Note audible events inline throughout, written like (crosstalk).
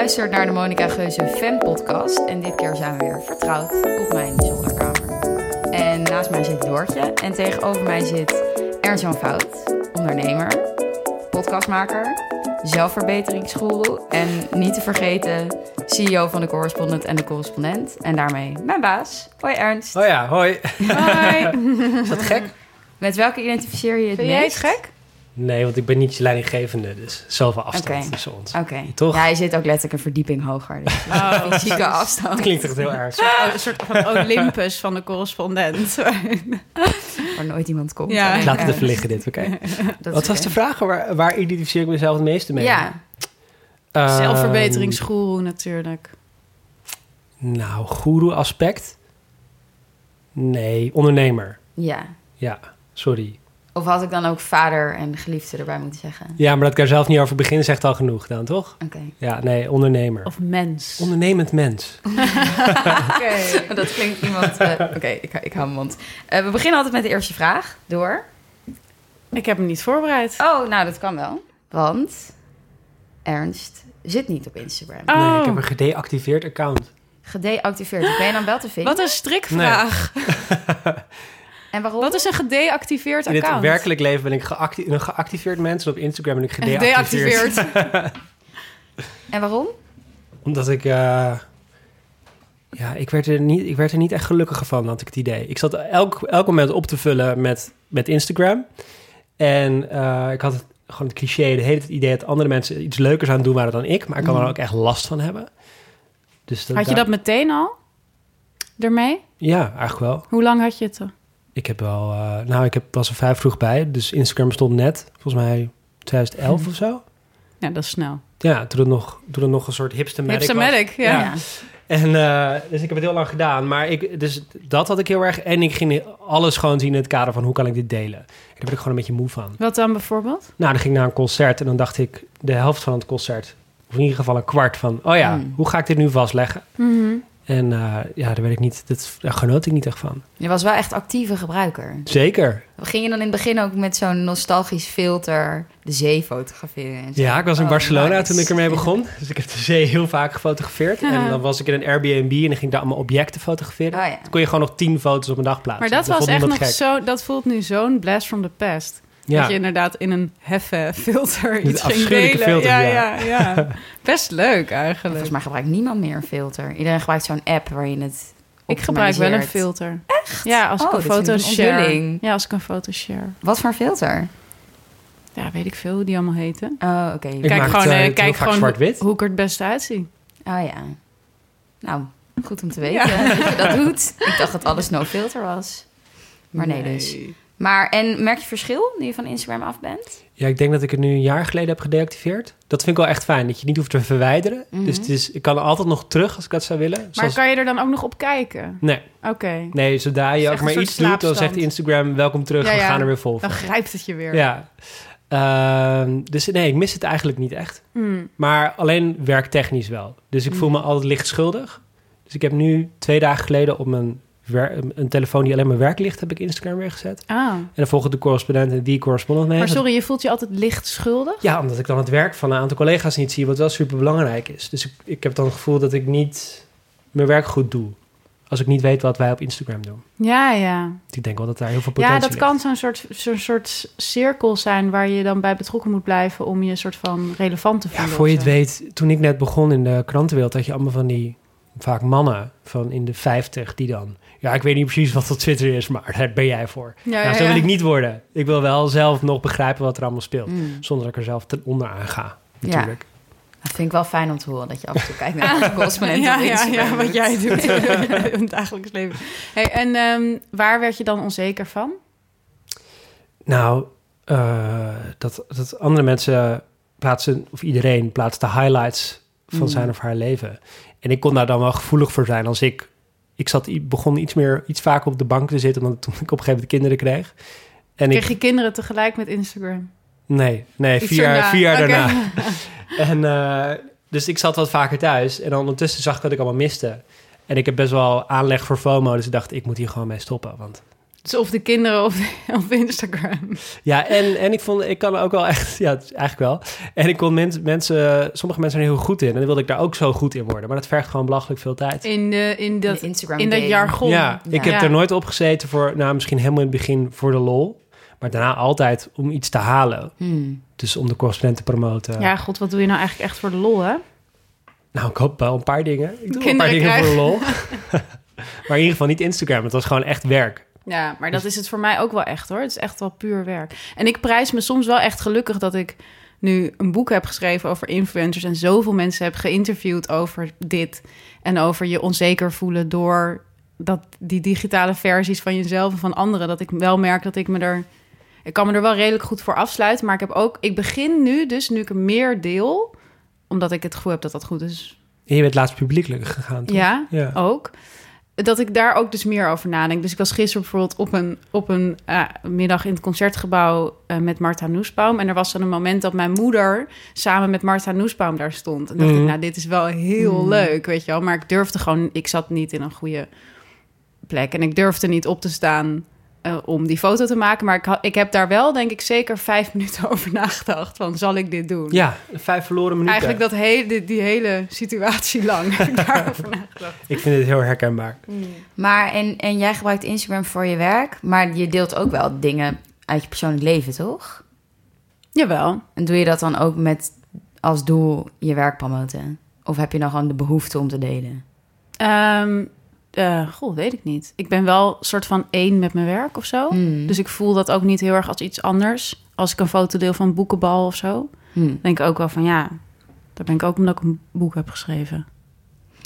luistert naar de Monica Geuze fan podcast. En dit keer zijn we weer vertrouwd op mijn zolderkamer. En naast mij zit Doortje. En tegenover mij zit Ernst-Jan Fout, ondernemer, podcastmaker, zelfverbeteringsgoeroe. En niet te vergeten, CEO van de Correspondent en de Correspondent. En daarmee mijn baas. Hoi Ernst. Oh ja, hoi. Hoi. (laughs) Is dat gek? Met welke identificeer je het Vind jij het meest? gek? Nee, want ik ben niet je leidinggevende, dus zoveel afstand tussen ons. Oké. Toch? Ja, je zit ook letterlijk een verdieping hoger. Dus Oh, fysieke (laughs) afstand. Klinkt echt heel erg. een soort van Olympus van de correspondent. (laughs) Waar nooit iemand komt. Ja. Laat het even liggen dit, oké? (laughs) Dat Wat was de vraag? Waar, waar identificeer ik mezelf het meeste mee? Ja, Zelfverbeteringsgoeroe natuurlijk. Nou, guru aspect? Nee, ondernemer. ja. Ja, sorry. Of had ik dan ook vader en geliefde erbij moeten zeggen? Ja, maar dat ik er zelf niet over begin zegt al genoeg dan, toch? Oké. Ja, nee, ondernemer. Of mens. Ondernemend mens. (laughs) Oké. (laughs) Dat klinkt iemand... eh, Oké, ik, ik hou mijn mond. Eh, we beginnen altijd met de eerste vraag. Door. Ik heb hem niet voorbereid. Oh, nou, dat kan wel. Want Ernst zit niet op Instagram. Oh. Nee, ik heb een gedeactiveerd account. Gedeactiveerd. Ben je dan wel te (gasps) vinden? Wat een strikvraag. (laughs) En waarom? Wat is een gedeactiveerd In het account? werkelijk leven ben ik geacti- een geactiveerd mens. En op Instagram ben ik gedeactiveerd. Gedeactiveerd. (laughs) En waarom? Omdat ik... eh, ja, ik werd, er niet, ik werd er niet echt gelukkiger van, had ik het idee. Ik zat elk, elk moment op te vullen met, met Instagram. En eh, ik had het, gewoon het cliché, de hele tijd het idee... dat andere mensen iets leukers aan het doen waren dan ik. Maar ik kan er ook echt last van hebben. Dus Had je dat meteen al? Ermee? Ja, eigenlijk wel. Hoe lang had je het? er? Ik heb wel... eh, nou, ik heb, was er vrij vroeg bij. Dus Instagram stond net, volgens mij 2011 of zo. Ja, dat is snel. Ja, toen het nog, toen het nog een soort hipster was. Hipstermatic, ja. Ja. En eh, dus ik heb het heel lang gedaan. Maar ik, dus dat had ik heel erg. En ik ging alles gewoon zien in het kader van hoe kan ik dit delen. En daar ben ik gewoon een beetje moe van. Wat dan bijvoorbeeld? Nou, dan ging ik naar een concert en dan dacht ik de helft van het concert, of in ieder geval een kwart van, oh ja, Hmm. hoe ga ik dit nu vastleggen? Mhm. En eh, ja, daar werd ik niet, dat, daar genoot ik niet echt van. Je was wel echt actieve gebruiker. Zeker. Ging je dan in het begin ook met zo'n nostalgisch filter de zee fotograferen? en zo? Ja, ik was in Oh, Barcelona nice. toen ik ermee (laughs) begon. Dus ik heb de zee heel vaak gefotografeerd. En dan was ik in een Airbnb en dan ging ik daar allemaal objecten fotograferen. Oh ja. Dan kon je gewoon nog tien foto's op een dag plaatsen. Maar dat was echt nog gek. zo... Dat voelt nu zo'n blast from the past. Ja. Dat je inderdaad in een heffen filter iets ging delen. filter, ja, ja. ja, ja. (laughs) Best leuk eigenlijk. Volgens mij gebruikt niemand meer een filter. Iedereen gebruikt zo'n app waar je het Ik gebruik wel een filter. Echt? Ja, als ik Oh, een foto een share. Ja, als ik een foto share. Wat voor filter? Ja, weet ik veel hoe die allemaal heten. Oh, oké. Kijk gewoon, het, eh, eh, kijk gewoon zwart-wit. hoe ik er het beste uitzie. Oh ja. Nou, goed om te weten dat (laughs) je dat doet. Ik dacht dat alles no filter was. Maar nee, dus. Maar, en merk je verschil nu je van Instagram af bent? Ja, ik denk dat ik het nu een jaar geleden heb gedeactiveerd. Dat vind ik wel echt fijn, dat je niet hoeft te verwijderen. Mhm. Dus het is, ik kan altijd nog terug als ik dat zou willen. Maar Zoals- kan je er dan ook nog op kijken? Nee, Oké. nee, zodra je ook maar iets doet, dan zegt Instagram welkom terug, Ja, we ja. gaan er weer vol Dan grijpt het je weer. Ja. Ehm, dus nee, ik mis het eigenlijk niet echt. Hmm. Maar alleen werktechnisch wel. Dus ik voel me altijd licht schuldig. Dus ik heb nu twee dagen geleden op mijn een telefoon die alleen maar werklicht, heb ik Instagram weer gezet. Ah. En dan volgen de correspondenten die correspondent mee. Maar sorry, je voelt je altijd licht schuldig? Ja, omdat ik dan het werk van een aantal collega's niet zie, wat wel super belangrijk is. Dus ik, ik heb dan het gevoel dat ik niet mijn werk goed doe. Als ik niet weet wat wij op Instagram doen. Ja, ja. Ik denk wel dat daar heel veel potentie Ja, dat ligt. kan zo'n soort, zo'n soort cirkel zijn waar je dan bij betrokken moet blijven om je soort van relevant te Ja, voelen. voor je het weet, toen ik net begon in de krantenwereld, had je allemaal van die, vaak mannen van in de 50 die dan... Ja, ik weet niet precies wat dat Twitter is, maar daar ben jij voor. Ja, nou, ja, zo ja. wil ik niet worden. Ik wil wel zelf nog begrijpen wat er allemaal speelt. Mm. Zonder dat ik er zelf ten onder aan ga, natuurlijk. Dat vind ik wel fijn om te horen dat je af en toe kijkt naar de (laughs) correspondent ja, ja, ja, wat jij (laughs) doet (laughs) in het dagelijks leven. Hey, en ehm, waar werd je dan onzeker van? Nou, eh, dat, dat andere mensen plaatsen, of iedereen plaatst de highlights van Mm. zijn of haar leven. En ik kon daar dan wel gevoelig voor zijn als ik... Ik zat, begon iets meer, iets vaker op de bank te zitten... dan toen (laughs) ik op een gegeven moment kinderen kreeg. En Kreeg ik, je kinderen tegelijk met Instagram? nee, nee, Iets vier jaar, vier jaar daarna. (laughs) En, eh, dus ik zat wat vaker thuis. En dan ondertussen zag ik wat ik allemaal miste. En ik heb best wel aanleg voor FOMO. Dus ik dacht, ik moet hier gewoon mee stoppen. Want Dus of de kinderen of, (laughs) of Instagram. Ja, en, en ik vond, ik kan er ook wel echt, ja, het is eigenlijk wel. En ik kon mens, mensen, sommige mensen zijn er heel goed in. En dan wilde ik daar ook zo goed in worden. Maar dat vergt gewoon belachelijk veel tijd. In, de, in, dat, de Instagram in dat jargon. Ja, ik heb Ja. er nooit op gezeten voor, nou misschien helemaal in het begin voor de lol. Maar daarna altijd om iets te halen. Hmm. Dus om de correspondent te promoten. Ja, god, wat doe je nou eigenlijk echt voor de lol, hè? Nou, ik hoop wel een paar dingen. Ik doe een paar dingen krijgen. voor de lol. (laughs) maar in ieder geval niet Instagram. Het was gewoon echt werk. Ja, maar dat is het voor mij ook wel echt, hoor. Het is echt wel puur werk. En ik prijs me soms wel echt gelukkig dat ik nu een boek heb geschreven over influencers... en zoveel mensen heb geïnterviewd over dit... en over je onzeker voelen door dat, die digitale versies van jezelf en van anderen... dat ik wel merk dat ik me er... Ik kan me er wel redelijk goed voor afsluiten, maar ik heb ook... Ik begin nu dus, nu ik er meer deel... omdat ik het gevoel heb dat dat goed is En je bent laatst publiekelijk gegaan, toch? ja, Ja. ook. Dat ik daar ook dus meer over nadenk. Dus ik was gisteren bijvoorbeeld op een, op een eh, middag in het concertgebouw eh, met Marta Noesbaum. En er was dan een moment dat mijn moeder samen met Marta Noesbaum daar stond. En dacht Mhm. ik, nou, dit is wel heel Mhm. leuk, weet je wel. Maar ik durfde gewoon, ik zat niet in een goede plek. En ik durfde niet op te staan eh, om die foto te maken. Maar ik, ik heb daar wel, denk ik, zeker vijf (laughs) minuten over nagedacht. Van, zal ik dit doen? Ja, vijf verloren minuten. Eigenlijk dat hele, die, die hele situatie lang heb (laughs) ik (laughs) daarover nagedacht. Ik vind dit heel herkenbaar. Maar en, en jij gebruikt Instagram voor je werk, maar je deelt ook wel dingen uit je persoonlijk leven, toch? Jawel. En doe je dat dan ook met als doel je werk promoten? Of heb je dan gewoon de behoefte om te delen? Ehm eh, goh, weet ik niet. Ik ben wel een soort van één met mijn werk of zo. Hmm. Dus ik voel dat ook niet heel erg als iets anders. Als ik een foto deel van een boekenbal of zo. Hmm. denk ik ook wel van ja, daar ben ik ook omdat ik een boek heb geschreven.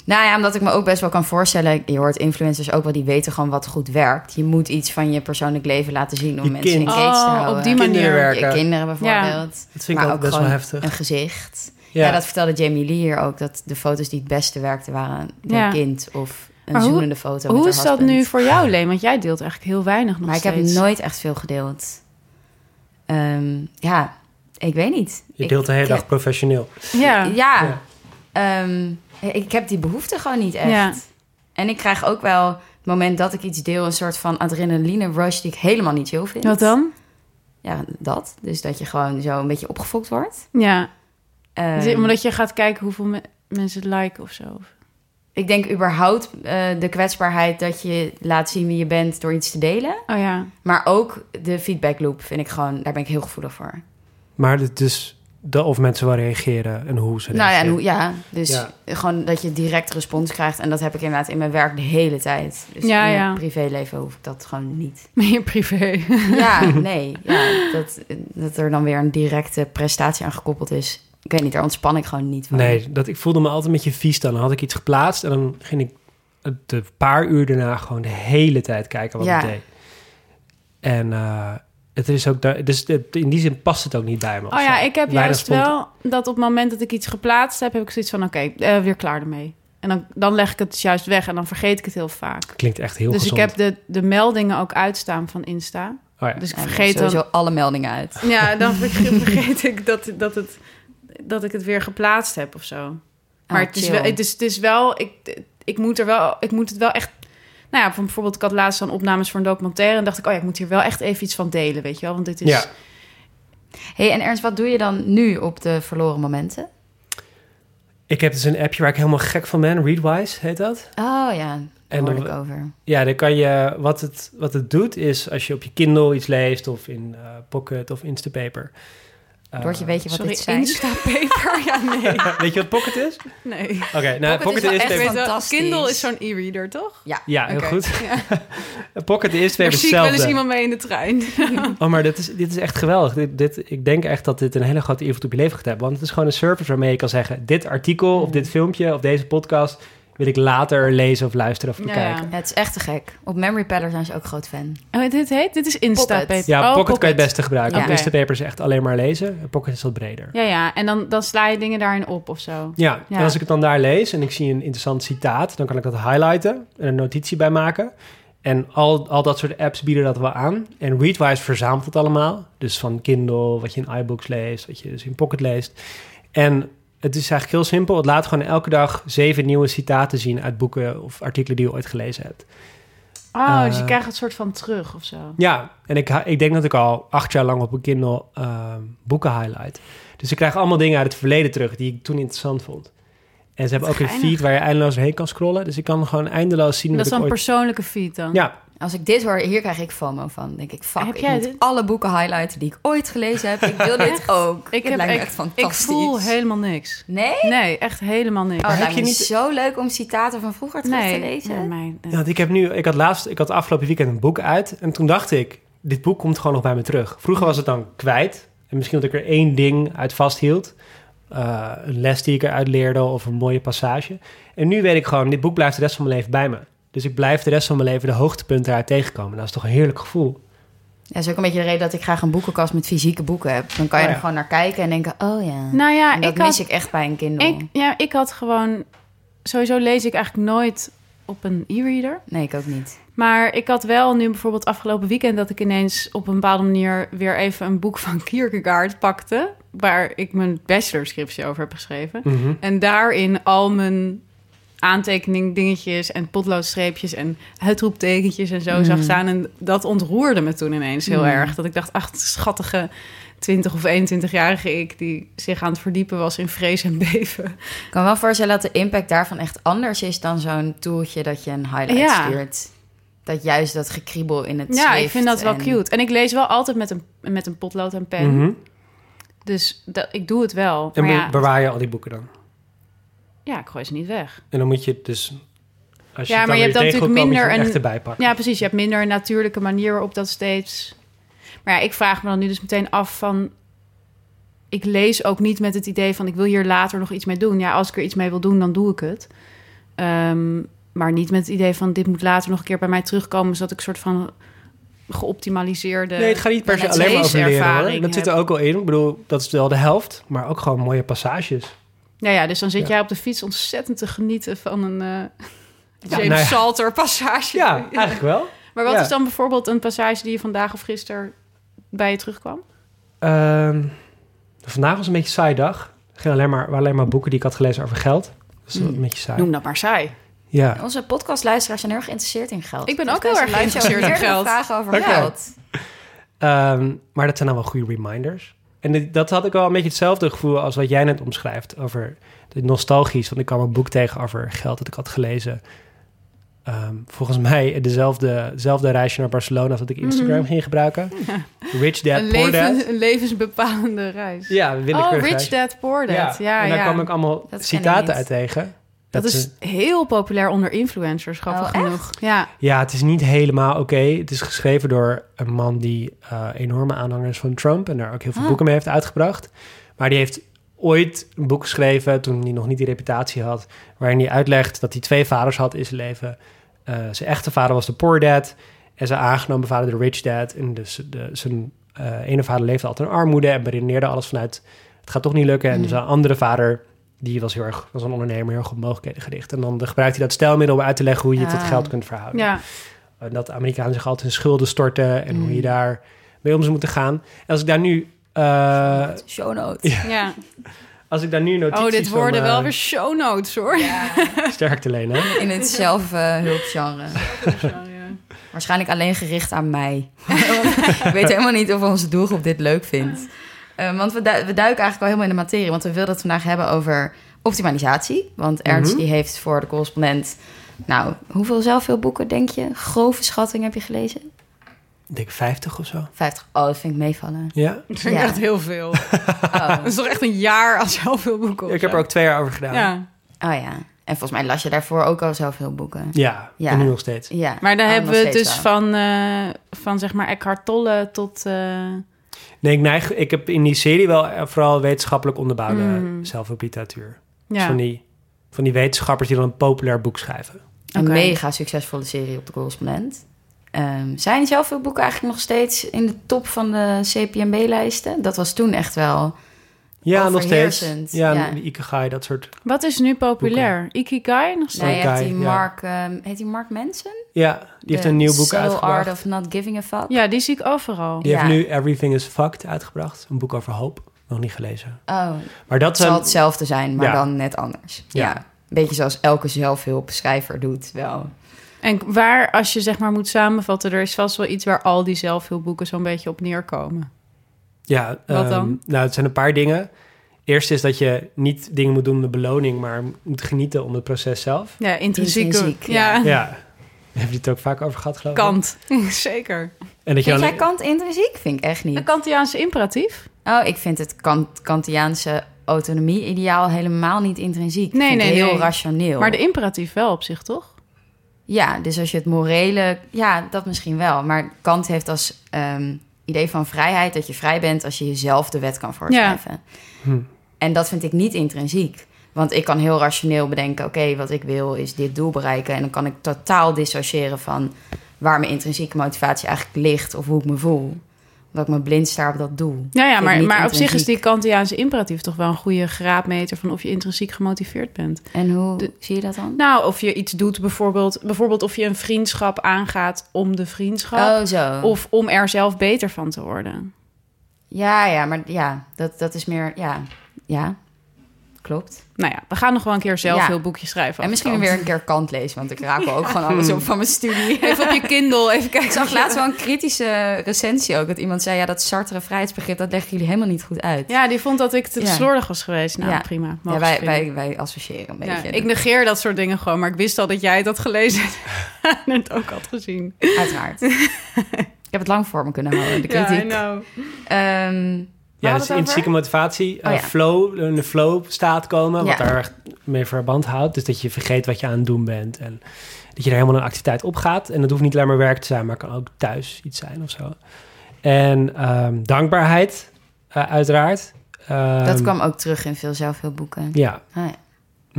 Nou ja, omdat ik me ook best wel kan voorstellen... je hoort influencers ook wel, die weten gewoon wat goed werkt. Je moet iets van je persoonlijk leven laten zien om Je mensen kind. engaged te Oh, houden. op die Kinderen manier. werken. Je kinderen bijvoorbeeld. Dat vind ik maar ook ook best wel heftig. een gezicht. Ja, Ja. dat vertelde Jamie Lee hier ook. Dat de foto's die het beste werkten waren een Ja. kind of een Maar hoe- zoenende foto Hoe is dat nu voor jou, Leen? Want jij deelt eigenlijk heel weinig nog Maar ik heb nooit echt veel gedeeld. Ehm, ja, ik weet niet. je Ik- deelt de hele dag professioneel. Ja. Ja, Ja. Ehm, ik heb die behoefte gewoon niet echt. Ja. En ik krijg ook wel, het moment dat ik iets deel... een soort van adrenaline rush die ik helemaal niet chill vind. Wat dan? Ja, dat. Dus dat je gewoon zo een beetje opgefokt wordt. Ja. Ehm, Omdat je gaat kijken hoeveel me- mensen het liken of zo. Ik denk überhaupt eh, de kwetsbaarheid dat je laat zien wie je bent door iets te delen. Oh ja. Maar ook de feedback loop vind ik gewoon, daar ben ik heel gevoelig voor. Maar het is de, of mensen wel reageren en hoe ze Nou ja, en reageren. hoe, ja, dus Ja. gewoon dat je direct respons krijgt. En dat heb ik inderdaad in mijn werk de hele tijd. Dus Ja, in ja. mijn privéleven hoef ik dat gewoon niet. (laughs) Meer privé. Ja, nee. Ja, dat, dat er dan weer een directe prestatie aan gekoppeld is. Ik weet niet, daar ontspan ik gewoon niet van. Nee, dat, ik voelde me altijd een beetje vies dan. Dan had ik iets geplaatst en dan ging ik de paar uur daarna gewoon de hele tijd kijken wat Ja. ik deed. En eh, het is ook daar, dus in die zin past het ook niet bij me. Oh ja, zo. ik heb Weinig juist wel dat op het moment dat ik iets geplaatst heb, heb ik zoiets van: oké, eh, weer klaar ermee. En dan, dan leg ik het dus juist weg en dan vergeet ik het heel vaak. Klinkt echt heel dus gezond. ik heb de, de meldingen ook uitstaan van Insta. Oh ja. Dus ik vergeet sowieso dan. alle meldingen uit. Ja, dan vergeet, (laughs) vergeet ik dat, dat, het, dat ik het weer geplaatst heb of zo. Maar Oh, het, is wel, het, is, het is wel, ik, ik moet er wel, ik moet het wel echt. Nou ja, van bijvoorbeeld, ik had laatst dan opnames voor een documentaire en dacht ik, oh ja, ik moet hier wel echt even iets van delen, weet je wel? Want dit is. Ja. hey, en Ernst, wat doe je dan nu op de verloren momenten? Ik heb dus een appje waar ik helemaal gek van ben. Readwise heet dat. Oh ja, daar En dan- ik over. Ja, dan kan je, wat het, wat het doet is als je op je Kindle iets leest of in eh, Pocket of Instapaper. Eh, Doortje, weet je wat Sorry, dit zijn? Instapaper? Ja, nee. (laughs) Weet je wat Pocket is? Nee. Oké, nou, Pocket Pocket is wel is echt fantastisch. Kindle is zo'n e-reader, toch? Ja. Ja, heel goed. Ja. (laughs) Pocket Daar twee zie ik wel eens hetzelfde. iemand mee in de trein. (laughs) Oh, maar dit is, dit is echt geweldig. Dit, dit, ik denk echt dat dit een hele grote invloed op je leven gaat hebben. Want het is gewoon een service waarmee je kan zeggen... dit artikel of dit filmpje of deze podcast... wil ik later lezen of luisteren of Ja, bekijken. Ja, het is echt te gek. Op Memory Padder zijn ze ook groot fan. Oh, dit heet? Dit is Instapaper. Pocket. Ja, Oh, Pocket kan je het beste gebruiken. Ja. Op Instapaper is echt alleen maar lezen. En Pocket is wat breder. Ja, ja. En dan, dan sla je dingen daarin op of zo. Ja, Ja. en als ik het dan daar lees en ik zie een interessant citaat... dan kan ik dat highlighten en een notitie bij maken. En al, al dat soort apps bieden dat wel aan. En Readwise verzamelt het allemaal. Dus van Kindle, wat je in iBooks leest, wat je dus in Pocket leest. En het is eigenlijk heel simpel. Het laat gewoon elke dag zeven nieuwe citaten zien uit boeken of artikelen die je ooit gelezen hebt. Oh, dus Eh, je krijgt het soort van terug of zo. Ja, en ik, ik denk dat ik al acht jaar lang op een Kindle ehm, boeken highlight. Dus ik krijg allemaal dingen uit het verleden terug die ik toen interessant vond. En ze hebben ook een feed waar je eindeloos heen kan scrollen. Dus ik kan gewoon eindeloos zien Dat is dan ooit... persoonlijke feed dan? Ja, Als ik dit hoor, hier krijg ik FOMO van. denk ik, fuck, Heb ik jij moet dit? alle boeken highlighten die ik ooit gelezen heb. Ik wil dit ook. Ik, Het heb, lijkt me ik, echt ik fantastisch. voel helemaal niks. Nee? Nee, echt helemaal niks. Oh, het heb je niet- zo leuk om citaten van vroeger terug nee, te lezen. nee, mijn- Ja, want ik heb nu, ik had laatst, ik had afgelopen weekend een boek uit en toen dacht ik, dit boek komt gewoon nog bij me terug. Vroeger was het dan kwijt en misschien dat ik er één ding uit vasthield, Eh, een les die ik eruit leerde of een mooie passage. En nu weet ik gewoon, dit boek blijft de rest van mijn leven bij me. Dus ik blijf de rest van mijn leven de hoogtepunten eruit tegenkomen. Dat is toch een heerlijk gevoel. Ja, dat is ook een beetje de reden dat ik graag een boekenkast met fysieke boeken heb. Dan kan je Oh, er gewoon naar kijken en denken, oh ja. Nou ja, En dat ik mis had, ik echt bij een Kindle. ik, ja, ik had gewoon... Sowieso lees ik eigenlijk nooit op een e-reader. Nee, ik ook niet. Maar ik had wel nu bijvoorbeeld afgelopen weekend... dat ik ineens op een bepaalde manier weer even een boek van (laughs) Kierkegaard pakte... waar ik mijn bachelorscriptie over heb geschreven. Mhm. En daarin al mijn aantekening dingetjes en potloodstreepjes en uitroeptekentjes en zo Mm. zag staan. En dat ontroerde me toen ineens heel Mm. erg. Dat ik dacht, ach, schattige 20 of 21-jarige ik... die zich aan het verdiepen was in vrees en beven. Ik kan me wel voorstellen dat de impact daarvan echt anders is dan zo'n toeltje dat je een highlight Ja. stuurt. Dat juist dat gekriebel in het Ja, ik vind dat wel cute. En ik lees wel altijd met een, met een potlood en pen. Mhm. Dus dat, ik doe het wel. En Maar ja, bewaar je al die boeken dan? Ja, ik gooi ze niet weg. En dan moet je dus... Als je Ja, het maar je hebt dan natuurlijk je minder een-. Ja, precies. Je hebt minder een natuurlijke manier waarop dat steeds... Maar ja, ik vraag me dan nu dus meteen af van... Ik lees ook niet met het idee van... ik wil hier later nog iets mee doen. Ja, als ik er iets mee wil doen, dan doe ik het. Ehm, maar niet met het idee van... dit moet later nog een keer bij mij terugkomen... zodat ik een soort van geoptimaliseerde... Nee, het gaat niet per se alleen maar over leren Dat zit er ook al in. Ik bedoel, dat is wel de helft. Maar ook gewoon mooie passages. Ja, ja, dus dan zit Ja. jij op de fiets ontzettend te genieten van een... eh (laughs) James nou ja. Salter passage. Ja, eigenlijk wel. Maar wat Ja. is dan bijvoorbeeld een passage die je vandaag of gisteren bij je terugkwam? Ehm, vandaag was een beetje een saai dag. Ging alleen maar, waren alleen maar boeken die ik had gelezen over geld. Dus Mm. een beetje saai. Noem dat maar saai. Ja. Onze podcastluisteraars zijn heel erg geïnteresseerd in geld. Ik ben ook heel erg geïnteresseerd in geld. vragen over geld. Ehm, maar dat zijn dan wel goede reminders. En dat had ik wel een beetje hetzelfde gevoel als wat jij net omschrijft. Over de nostalgisch. Want ik kwam een boek tegen over geld dat ik had gelezen. Ehm, volgens mij dezelfde, dezelfde reisje naar Barcelona als dat ik Instagram Mhm. ging gebruiken. (laughs) Rich Dad, een, Poor Dad. een levensbepalende reis. Ja, oh, willekeurig Rich reisje. Dad, Poor Dad. Ja, ja. en daar kwam ik allemaal Dat citaten uit tegen. Dat is heel populair onder influencers, grappig Oh, genoeg. Ja, Ja, het is niet helemaal oké. Het is geschreven door een man die eh, enorme aanhanger is van Trump en daar ook heel veel Ah. boeken mee heeft uitgebracht. Maar die heeft ooit een boek geschreven toen hij nog niet die reputatie had, waarin hij uitlegt dat hij twee vaders had in zijn leven. Eh, zijn echte vader was de poor dad en zijn aangenomen vader de rich dad. En dus de, zijn eh, ene vader leefde altijd in armoede en beredeneerde alles vanuit het gaat toch niet lukken. En Mm. zijn andere vader die was heel erg was een ondernemer, heel erg op mogelijkheden gericht. En dan gebruikt hij dat stijlmiddel om uit te leggen hoe je het tot Ah. geld kunt verhouden. ja. En dat de Amerikanen zich altijd in schulden storten en hoe je Mm. daar mee om zou moeten gaan. En als ik daar nu, eh, Show notes. Ja. ja. als ik daar nu notities Oh, dit van, worden eh, wel weer show notes, hoor. (laughs) sterk te lenen. hè? In het (laughs) zelfhulpgenre. Ja. Waarschijnlijk alleen gericht aan mij. (laughs) ik weet helemaal niet of onze doelgroep dit leuk vindt. Eh, want we, du- we duiken eigenlijk al helemaal in de materie. Want we wilden het vandaag hebben over optimalisatie. Want Ernst Mhm. die heeft voor de correspondent... Nou, hoeveel zelfhulpboeken denk je? Grove schatting heb je gelezen? Ik denk 50 of zo. 50. Oh, dat vind ik meevallen. Ja, (laughs) Ik vind Ja. echt heel veel. (laughs) Oh. Dat is toch echt een jaar als zoveel boeken ik heb er ook twee jaar over gedaan. Ja, Ja, oh ja. En volgens mij las je daarvoor ook al zelfhulpboeken. ja, Ja. en nu nog steeds. Ja. maar dan oh, hebben we het dus wel. van, eh, van zeg maar Eckhart Tolle tot... eh, Nee, ik, neig, ik heb in die serie wel eh, vooral wetenschappelijk onderbouwde zelfhulpliteratuur. Dus van, die, van die wetenschappers die dan een populair boek schrijven. Een mega succesvolle serie op de correspondent. Ehm, zijn zelfhulpboeken eigenlijk nog steeds in de top van de CPMB-lijsten? Dat was toen echt wel... Ja, nog steeds. Ja, ja. Ikigai, dat soort... Wat is nu populair? Ikigai nog steeds? Nee, je hebt Guy, die ja. Mark... ehm, heet die Mark Manson? Ja, die heeft een nieuw boek Subtle uitgebracht. Art of Not Giving a Fuck. Ja, die zie ik overal. Die Ja. heeft nu Everything is Fucked uitgebracht. Een boek over hoop. Nog niet gelezen. Oh, Maar dat het zal hetzelfde zijn, maar Ja. dan net anders. Ja. Ja. Een beetje zoals elke zelfhulpschrijver doet wel. En waar, als je zeg maar moet samenvatten, er is vast wel iets waar al die zelfhulpboeken zo'n beetje op neerkomen. Ja, Wat ehm, dan? nou, het zijn een paar dingen. Eerst is dat je niet dingen moet doen om de beloning, maar moet genieten om het proces zelf. Ja. Intrinsiek, ja. ja. Ja, heb je het ook vaak over gehad, geloof ik? Kant. (laughs) Zeker. En dat je Vind dan, jij Kant intrinsiek? Vind ik echt Een niet. Kantiaanse imperatief? Oh, ik vind het Kant Kantiaanse autonomie-ideaal helemaal niet intrinsiek. Nee, ik vind nee, het heel nee. rationeel. Maar de imperatief wel op zich, toch? Ja, dus als je het morele... Ja, dat misschien wel. Maar Kant heeft als ehm, idee van vrijheid... dat je vrij bent als je jezelf de wet kan voorschrijven. Hm. En dat vind ik niet intrinsiek. Want ik kan heel rationeel bedenken... oké, wat ik wil is dit doel bereiken... en dan kan ik totaal dissociëren van... waar mijn intrinsieke motivatie eigenlijk ligt... of hoe ik me voel. Omdat ik me blind staar op dat doel. Ja, ja maar, maar op zich is die Kantiaanse imperatief toch wel een goede graadmeter van of je intrinsiek gemotiveerd bent. En hoe De- zie je dat dan? Nou, of je iets doet, bijvoorbeeld, bijvoorbeeld of je een vriendschap aangaat om de vriendschap. Oh, zo. Of om er zelf beter van te worden. Ja, ja, maar ja, dat, dat is meer... Ja, ja, klopt. Nou ja, we gaan nog wel een keer zelf Ja. veel boekjes schrijven. En misschien weer een keer Kant lezen... want ik raak ook gewoon (laughs) alles op van mijn studie. Even op je Kindle, even kijken. Ik zag laatst wel een kritische recensie ook. Dat iemand zei, ja, dat Sartre vrijheidsbegrip... dat leggen jullie helemaal niet goed uit. Ja, die vond dat ik te Ja. slordig was geweest. Nou, Ja. prima. Ja, wij, wij, wij associëren een beetje. Ik negeer dat soort dingen gewoon, maar ik wist al dat jij had gelezen (laughs) en het ook had gezien. Uiteraard. (laughs) ik heb het lang voor me kunnen houden, de kritiek. know. Ehm, ja, dus intrinsieke motivatie, eh, Oh, ja. flow, in de flow staat komen, wat daar echt mee verband houdt. Dus dat je vergeet wat je aan het doen bent en dat je er helemaal een activiteit op gaat. En dat hoeft niet alleen maar werk te zijn, maar kan ook thuis iets zijn of zo. En ehm, dankbaarheid, eh, uiteraard. dat Ehm, kwam ook terug in veel zelfhulpboeken. Ja, Ah, ja.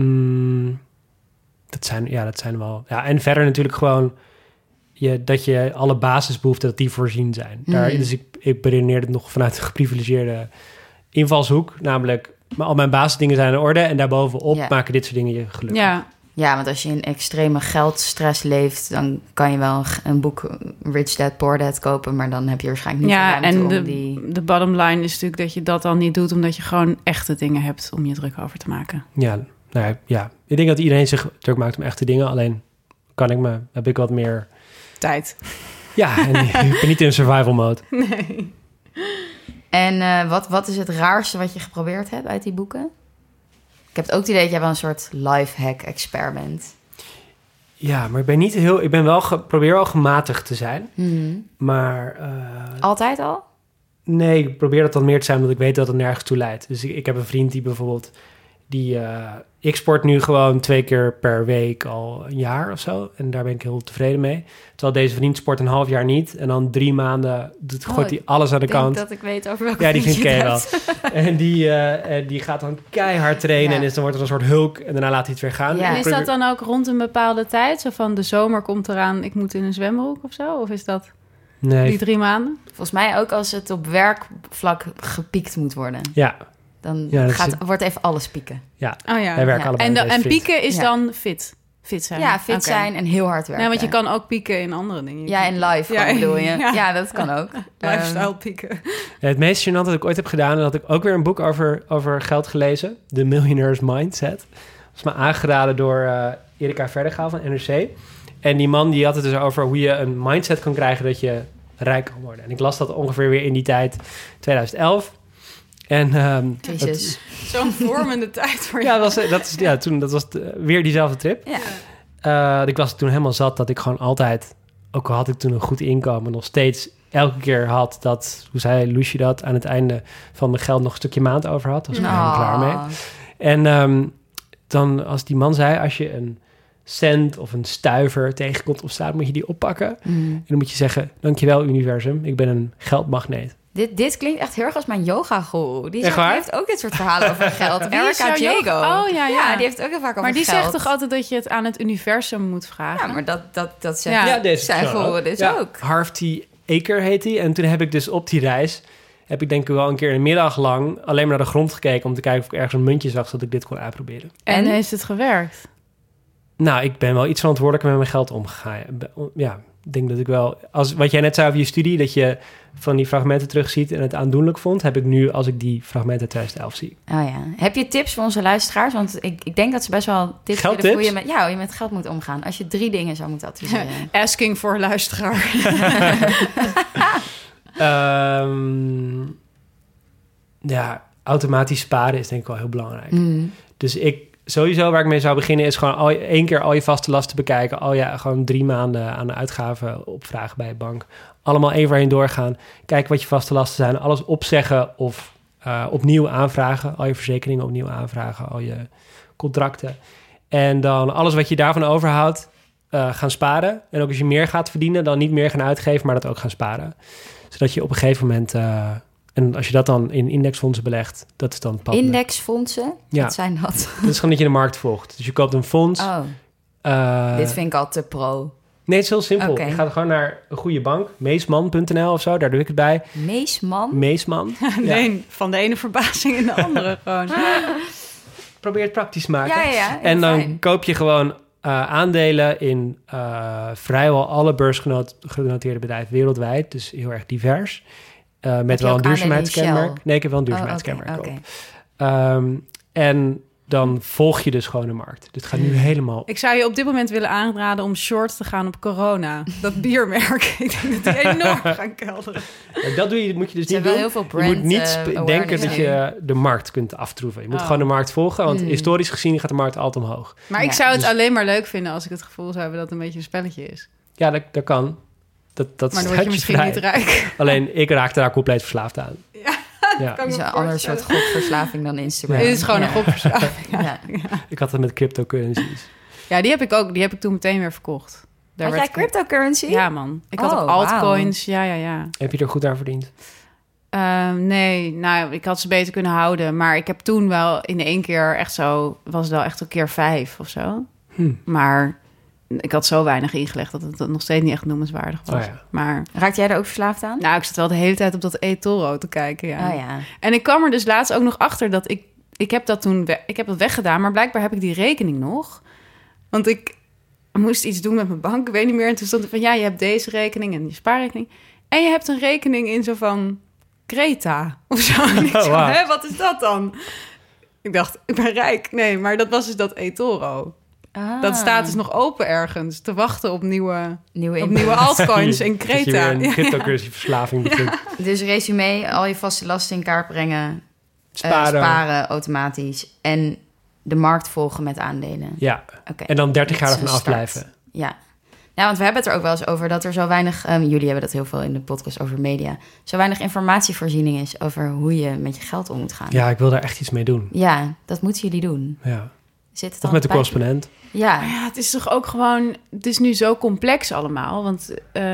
Mm, dat, zijn, ja, dat zijn wel. Ja, en verder natuurlijk gewoon je, dat je alle basisbehoeften dat die voorzien zijn. Daar, Mhm. Dus ik, ik beredeneer het nog vanuit een geprivilegeerde invalshoek. Namelijk, maar al mijn basisdingen zijn in orde en daarbovenop Ja. maken dit soort dingen je gelukkig. Ja, ja, want als je in extreme geldstress leeft... dan kan je wel een, boek Rich Dad, Poor Dad kopen... maar dan heb je waarschijnlijk niet ja de ruimte en om de, die... de bottom line is natuurlijk dat je dat dan niet doet... omdat je gewoon echte dingen hebt om je druk over te maken. Ja, nou ja, ja, ik denk dat iedereen zich druk maakt om echte dingen. Alleen kan ik me, heb ik wat meer. Tijd. Ja, en (laughs) ik ben niet in survival mode. Nee. En eh, wat, wat is het raarste wat je geprobeerd hebt uit die boeken? Ik heb het ook het idee dat jij wel een soort life hack expert bent. Ja, maar ik ben niet heel. Ik ben wel ge, probeer wel gematigd te zijn. Maar eh, Altijd al? Nee, ik probeer dat dan meer te zijn omdat ik weet dat het nergens toe leidt. Dus ik, ik heb een vriend die bijvoorbeeld... Die, eh, ik sport nu gewoon twee keer per week al een jaar of zo. En daar ben ik heel tevreden mee. Terwijl deze vriend sport een half jaar niet. En dan drie maanden doet, Oh, gooit hij alles aan de Ik denk kant. dat ik weet over welke Ja, die wel. hebt. (laughs) En die, eh, die gaat dan keihard trainen. Ja. En is, dan wordt het een soort hulk. En daarna laat hij het weer gaan. Ja. Ik En is dat dan ook rond een bepaalde tijd? Zo van de zomer komt eraan, ik moet in een zwembroek of zo? Of is dat Nee, die drie maanden? Volgens mij ook als het op werkvlak gepiekt moet worden. ja. Dan Ja, dat gaat, is- wordt even alles pieken. ja. Oh ja. Wij werken Ja. allebei En, de, en pieken is Ja. dan fit. Fit zijn. Ja, fit zijn en heel hard werken. Nee, want je kan ook pieken in andere dingen. Ja, in live Ja, bedoel je. ja. Ja. dat kan ook. (laughs) Lifestyle Ehm, pieken. Ja, het meest gênante dat ik ooit heb gedaan... en had ik ook weer een boek over, over geld gelezen. The Millionaire's Mindset. Dat is me aangeraden door eh Erika Verdergaal van NRC. En die man die had het dus over hoe je een mindset kan krijgen... dat je rijk kan worden. En ik las dat ongeveer weer in die tijd, 2011. En ehm, Crisis. Zo'n vormende tijd voor dat, ja, dat was, dat, is, ja, toen, dat was de- weer diezelfde trip. Ja. Eh, ik was toen helemaal zat dat ik gewoon altijd... ook al had ik toen een goed inkomen... nog steeds elke keer had dat... hoe zei Lucie dat? aan het einde van mijn geld nog een stukje maand over had. was ik er helemaal klaar mee. En ehm, dan als die man zei... als je een cent of een stuiver tegenkomt op straat... moet je die oppakken. Mm. En dan moet je zeggen... dankjewel universum, ik ben een geldmagneet. Dit, dit klinkt echt heel erg als mijn yoga guru. Die, zegt- die heeft ook dit soort verhalen over (laughs) geld. Wie is Erica jouw yoga- Jago. Oh, ja, ja. die heeft het ook heel vaak over Maar die geld. zegt toch altijd dat je het aan het universum moet vragen? Ja, maar dat, dat, dat zegt Ja. Ja, deze zijn guru dus Ja, ook. Harv T. Aker heet hij. En toen heb ik dus op die reis... heb ik denk ik wel een keer een middag lang... alleen maar naar de grond gekeken... om te kijken of ik ergens een muntje zag... zodat ik dit kon uitproberen. En En? heeft het gewerkt? Nou, ik ben wel iets verantwoordelijker met mijn geld omgegaan. Ja, ik denk dat ik wel... Als, wat jij net zei over je studie, dat je van die fragmenten terugziet en het aandoenlijk vond... heb ik nu als ik die fragmenten 2011 zie. Oh ja. Heb je tips voor onze luisteraars? Want ik, ik denk dat ze best wel tips willen Geldtips? hoe je met, ja, hoe je met geld moet omgaan. Als je drie dingen zou moeten adviseren. (laughs) Asking voor luisteraar. (laughs) Ehm, ja, automatisch sparen is denk ik wel heel belangrijk. Mm. Dus ik sowieso waar ik mee zou beginnen is gewoon al, je- één keer al je vaste lasten bekijken. Al ja, gewoon drie maanden aan de uitgaven opvragen bij de bank. Allemaal één voor één doorgaan. Kijken wat je vaste lasten zijn. Alles opzeggen of eh, opnieuw aanvragen. Al je verzekeringen opnieuw aanvragen. Al je contracten. En dan alles wat je daarvan overhoudt eh, gaan sparen. En ook als je meer gaat verdienen, dan niet meer gaan uitgeven, maar dat ook gaan sparen. Zodat je op een gegeven moment... eh, en als je dat dan in indexfondsen belegt, dat is dan pad. Indexfondsen, Ja. wat zijn dat? Dat is gewoon dat je de markt volgt. Dus je koopt een fonds. Oh, dit vind ik al te pro. Nee, het is heel simpel. Oké. Je gaat gewoon naar een goede bank. Meesman.nl of zo, daar doe ik het bij. Meesman? Meesman. (laughs) Ja. Nee, van de ene verbazing in de andere (laughs) gewoon. Probeer het praktisch te maken. Ja, ja, en dan fijn. koop je gewoon eh, aandelen in eh, vrijwel alle beursgenoteerde bedrijven wereldwijd. Dus heel erg divers. Eh, met wel een duurzaamheidskenmerk. Nee, ik heb wel een Oh, duurzaamheidskenmerk. oké. op. Ehm, en dan volg je dus gewoon de markt. Dit gaat nu helemaal... Ik zou je op dit moment willen aanraden om short te gaan op corona. Dat (laughs) biermerk. Ik denk dat die enorm (laughs) gaan kelderen. Eh, Dat doe je, moet je dus niet doen. heel veel je moet niet eh, denken dat je de markt kunt aftroeven. Je moet Oh. gewoon de markt volgen, want Hmm. historisch gezien gaat de markt altijd omhoog. Maar ik Ja, zou het dus- alleen maar leuk vinden als ik het gevoel zou hebben dat het een beetje een spelletje is. Ja, dat, dat kan. Dat, dat Maar dan word je misschien vrij. niet rijk. Alleen ik raakte daar compleet verslaafd aan. (laughs) Ja, Het is een ander soort gokverslaving dan Instagram. Dit is gewoon Ja. een gokverslaving. (laughs) Ja. (laughs) Ik had het met cryptocurrencies. Ja, die heb ik ook. Die heb ik toen meteen weer verkocht. Daar Had jij ik- cryptocurrency? Ja, man. Ik had Oh, ook altcoins. Ja, ja, ja. Heb je er goed aan verdiend? Ehm, nee, nou, ik had ze beter kunnen houden. Maar ik heb toen wel in één keer echt zo... Was het wel echt een keer vijf of zo. Hm. Maar ik had zo weinig ingelegd... dat het nog steeds niet echt noemenswaardig was. Oh ja. Maar Raakte jij er ook verslaafd aan? nou, ik zat wel de hele tijd op dat eToro te kijken, ja. Oh ja. En ik kwam er dus laatst ook nog achter dat ik... Ik heb dat toen ik heb dat weggedaan, maar blijkbaar heb ik die rekening nog. Want ik moest iets doen met mijn bank, ik weet niet meer. En toen stond er van, ja, je hebt deze rekening en die spaarrekening. En je hebt een rekening in zo van Creta of zo. (laughs) Oh, hè, wat is dat dan? Ik dacht, ik ben rijk. Nee, maar dat was dus dat eToro. Ah, Dat staat dus nog open ergens, te wachten op nieuwe, nieuwe op nieuwe (laughs) altcoins (laughs) in Dat je weer Creta. een Ja. cryptocurrency verslaving (laughs) begint. Dus resume, al je vaste lasten in kaart brengen. eh, Sparen. sparen automatisch. En de markt volgen met aandelen. Ja, Oké. en dan 30 jaar ervan afblijven. Ja. ja, want we hebben het er ook wel eens over dat er zo weinig... ehm, jullie hebben dat heel veel in de podcast over media. Zo weinig informatievoorziening is over hoe je met je geld om moet gaan. Ja, ik wil daar echt iets mee doen. Ja, dat moeten jullie doen. Ja. Zit het met de bij- correspondent. Ja, ja, het is toch ook gewoon... Het is nu zo complex allemaal. Want eh,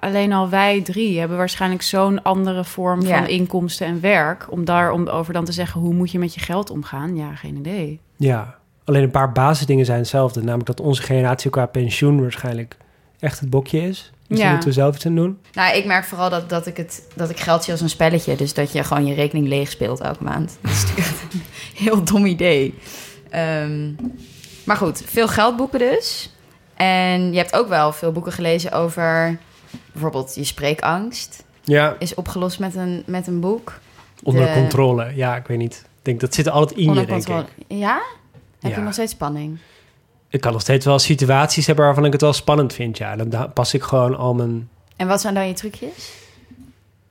alleen al wij drie hebben waarschijnlijk zo'n andere vorm Ja. van inkomsten en werk. Om daarover dan te zeggen, hoe moet je met je geld omgaan? Ja, geen idee. Ja, alleen een paar basisdingen zijn hetzelfde. Namelijk dat onze generatie qua pensioen waarschijnlijk echt het bokje is. Dus Ja. daar moeten we zelf iets aan doen. nou, ik merk vooral dat, dat, ik het, dat ik geld zie als een spelletje. Dus dat je gewoon je rekening leeg speelt elke maand. Dat is natuurlijk (laughs) een heel dom idee. Ehm, maar goed, veel geld boeken dus. En je hebt ook wel veel boeken gelezen over bijvoorbeeld je spreekangst. Ja, Is opgelost met een, met een boek. onder De- controle. Ja, ik weet niet. Ik denk, dat zit altijd in Onder je, denk controle. ik. Ja? Heb Ja. je nog steeds spanning? Ik kan nog steeds wel situaties hebben waarvan ik het wel spannend vind. Ja, dan da- pas ik gewoon al mijn... En wat zijn dan je trucjes?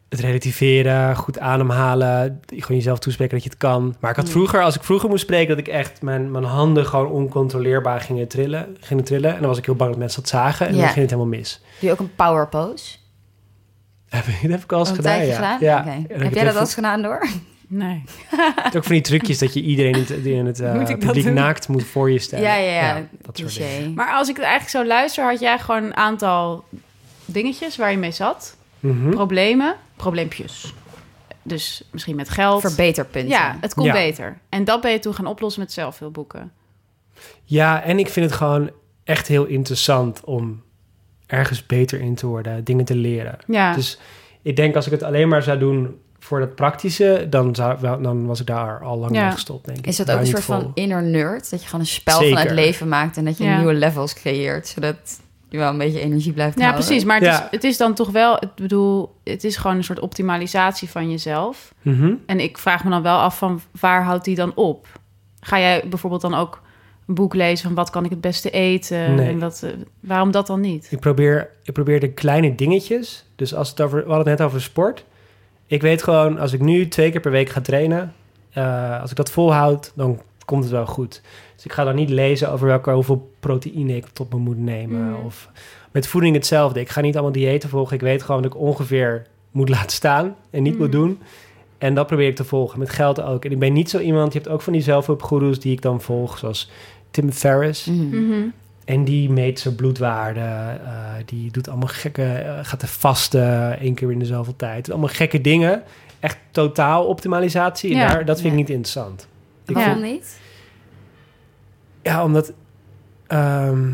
Het relativeren, goed ademhalen, gewoon jezelf toespreken dat je het kan. Maar ik had Hmm. vroeger, als ik vroeger moest spreken, dat ik echt mijn, mijn handen gewoon oncontroleerbaar gingen trillen, gingen trillen. En dan was ik heel bang dat mensen dat zagen en Ja. dan ging het helemaal mis. Doe je ook een power pose? Heb ik- Dat heb ik al eens Een gedaan, ja. gedaan? ja. Heb jij dat al eens gedaan door? Nee. (laughs) Ook van die trucjes dat je iedereen in het, die in het (laughs) Moet ik dat publiek doen? naakt moet voor je stellen. Ja, ja, ja. dat soort dingen. Maar als ik het eigenlijk zo luister, had jij gewoon een aantal dingetjes waar je mee zat. Mhm. Problemen, probleempjes. Dus misschien met geld. Verbeterpunten. Ja, het Ja. beter. En dat ben je toen gaan oplossen met zelfhulpboeken. Ja, en ik vind het gewoon echt heel interessant om ergens beter in te worden, dingen te leren. Ja, Dus ik denk als ik het alleen maar zou doen voor het praktische, dan, zou, dan was ik daar al lang Ja. mee gestopt, denk ik. Is dat ook een soort van inner nerd? Dat je gewoon een spel van het leven maakt en dat je Ja. nieuwe levels creëert, zodat je wel een beetje energie blijft Ja, houden. precies. Maar het, Ja. is, het is dan toch wel, ik bedoel, het is gewoon een soort optimalisatie van jezelf. Mhm. En ik vraag me dan wel af van waar houdt die dan op? Ga jij bijvoorbeeld dan ook een boek lezen van wat kan ik het beste eten? Nee. En wat, eh, waarom dat dan niet? Ik probeer, ik probeer de kleine dingetjes. Dus als het over, we hadden het net over sport. Ik weet gewoon, als ik nu twee keer per week ga trainen, eh, als ik dat volhoud, dan komt het wel goed. Dus ik ga dan niet lezen over welke, hoeveel proteïne ik tot me moet nemen. Mm. Of met voeding hetzelfde. Ik ga niet allemaal diëten volgen. Ik weet gewoon dat ik ongeveer moet (laughs) laten staan en niet Mm. moet doen. En dat probeer ik te volgen. Met geld ook. En ik ben niet zo iemand, je hebt ook van die zelfhulpgoeroes die ik dan volg, zoals Tim Ferriss. Mhm. Mhm. En die meet zijn bloedwaarde. eh, die doet allemaal gekke... eh, gaat er vasten één keer in de zoveel tijd. Allemaal gekke dingen. Echt totaal optimalisatie. En Ja. daar, dat vind ik niet interessant. Ik Ja. Waarom niet? Ja, omdat... ehm,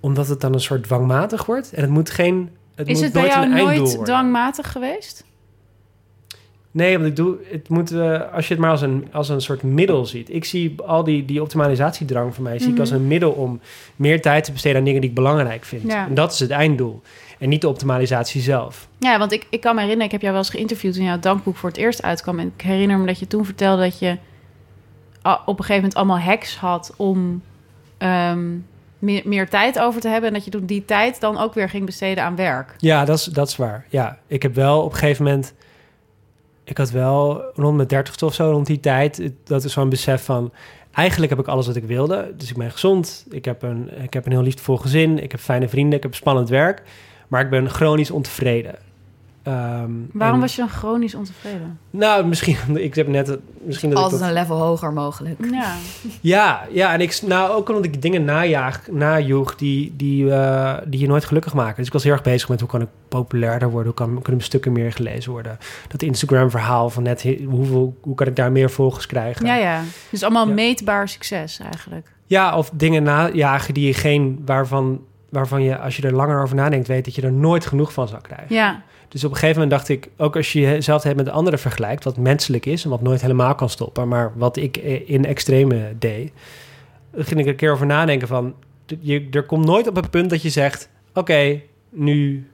omdat het dan een soort dwangmatig wordt. En het moet geen... Het Is moet het bij jou nooit dwangmatig geweest? Nee, want ik doe... Het moet, als je het maar als een, als een soort middel ziet. Ik zie al die, die optimalisatiedrang van mij... zie ik Mhm. als een middel om meer tijd te besteden aan dingen die ik belangrijk vind. Ja. En dat is het einddoel. En niet de optimalisatie zelf. Ja, want ik, ik kan me herinneren, ik heb jou wel eens geïnterviewd toen jouw dankboek voor het eerst uitkwam. En ik herinner me dat je toen vertelde dat je op een gegeven moment allemaal hacks had om ehm, meer, meer tijd over te hebben. En dat je toen die tijd dan ook weer ging besteden aan werk. Ja, dat is, dat is waar. Ja, ik heb wel op een gegeven moment... Ik had wel rond mijn dertigste of zo, rond die tijd... Dat is zo'n besef van... Eigenlijk heb ik alles wat ik wilde. Dus ik ben gezond. Ik heb een, ik heb een heel liefdevol gezin. Ik heb fijne vrienden. Ik heb spannend werk. Maar ik ben chronisch ontevreden. Ehm, Waarom en- was je dan chronisch ontevreden? Nou, misschien... (laughs) Ik heb net... Misschien dat ik Altijd dat, een level hoger mogelijk. Ja, (laughs) Ja, ja, en ik, nou, ook omdat ik dingen najaag, najoeg die, die, eh, die je nooit gelukkig maken. Dus ik was heel erg bezig met hoe kan ik populairder worden, hoe kan, kunnen mijn stukken meer gelezen worden. Dat Instagram-verhaal van net, hoeveel, hoe kan ik daar meer volgers krijgen? ja, ja. Dus allemaal Ja. meetbaar succes eigenlijk. Ja, of dingen najagen die je geen, waarvan, waarvan je, als je er langer over nadenkt, weet dat je er nooit genoeg van zou krijgen. Ja, Dus op een gegeven moment dacht ik, ook als je jezelf hebt met anderen vergelijkt, wat menselijk is en wat nooit helemaal kan stoppen, maar wat ik eh, in extreme deed, ging ik er een keer over nadenken van, je, er komt nooit op een punt dat je zegt, oké, nu,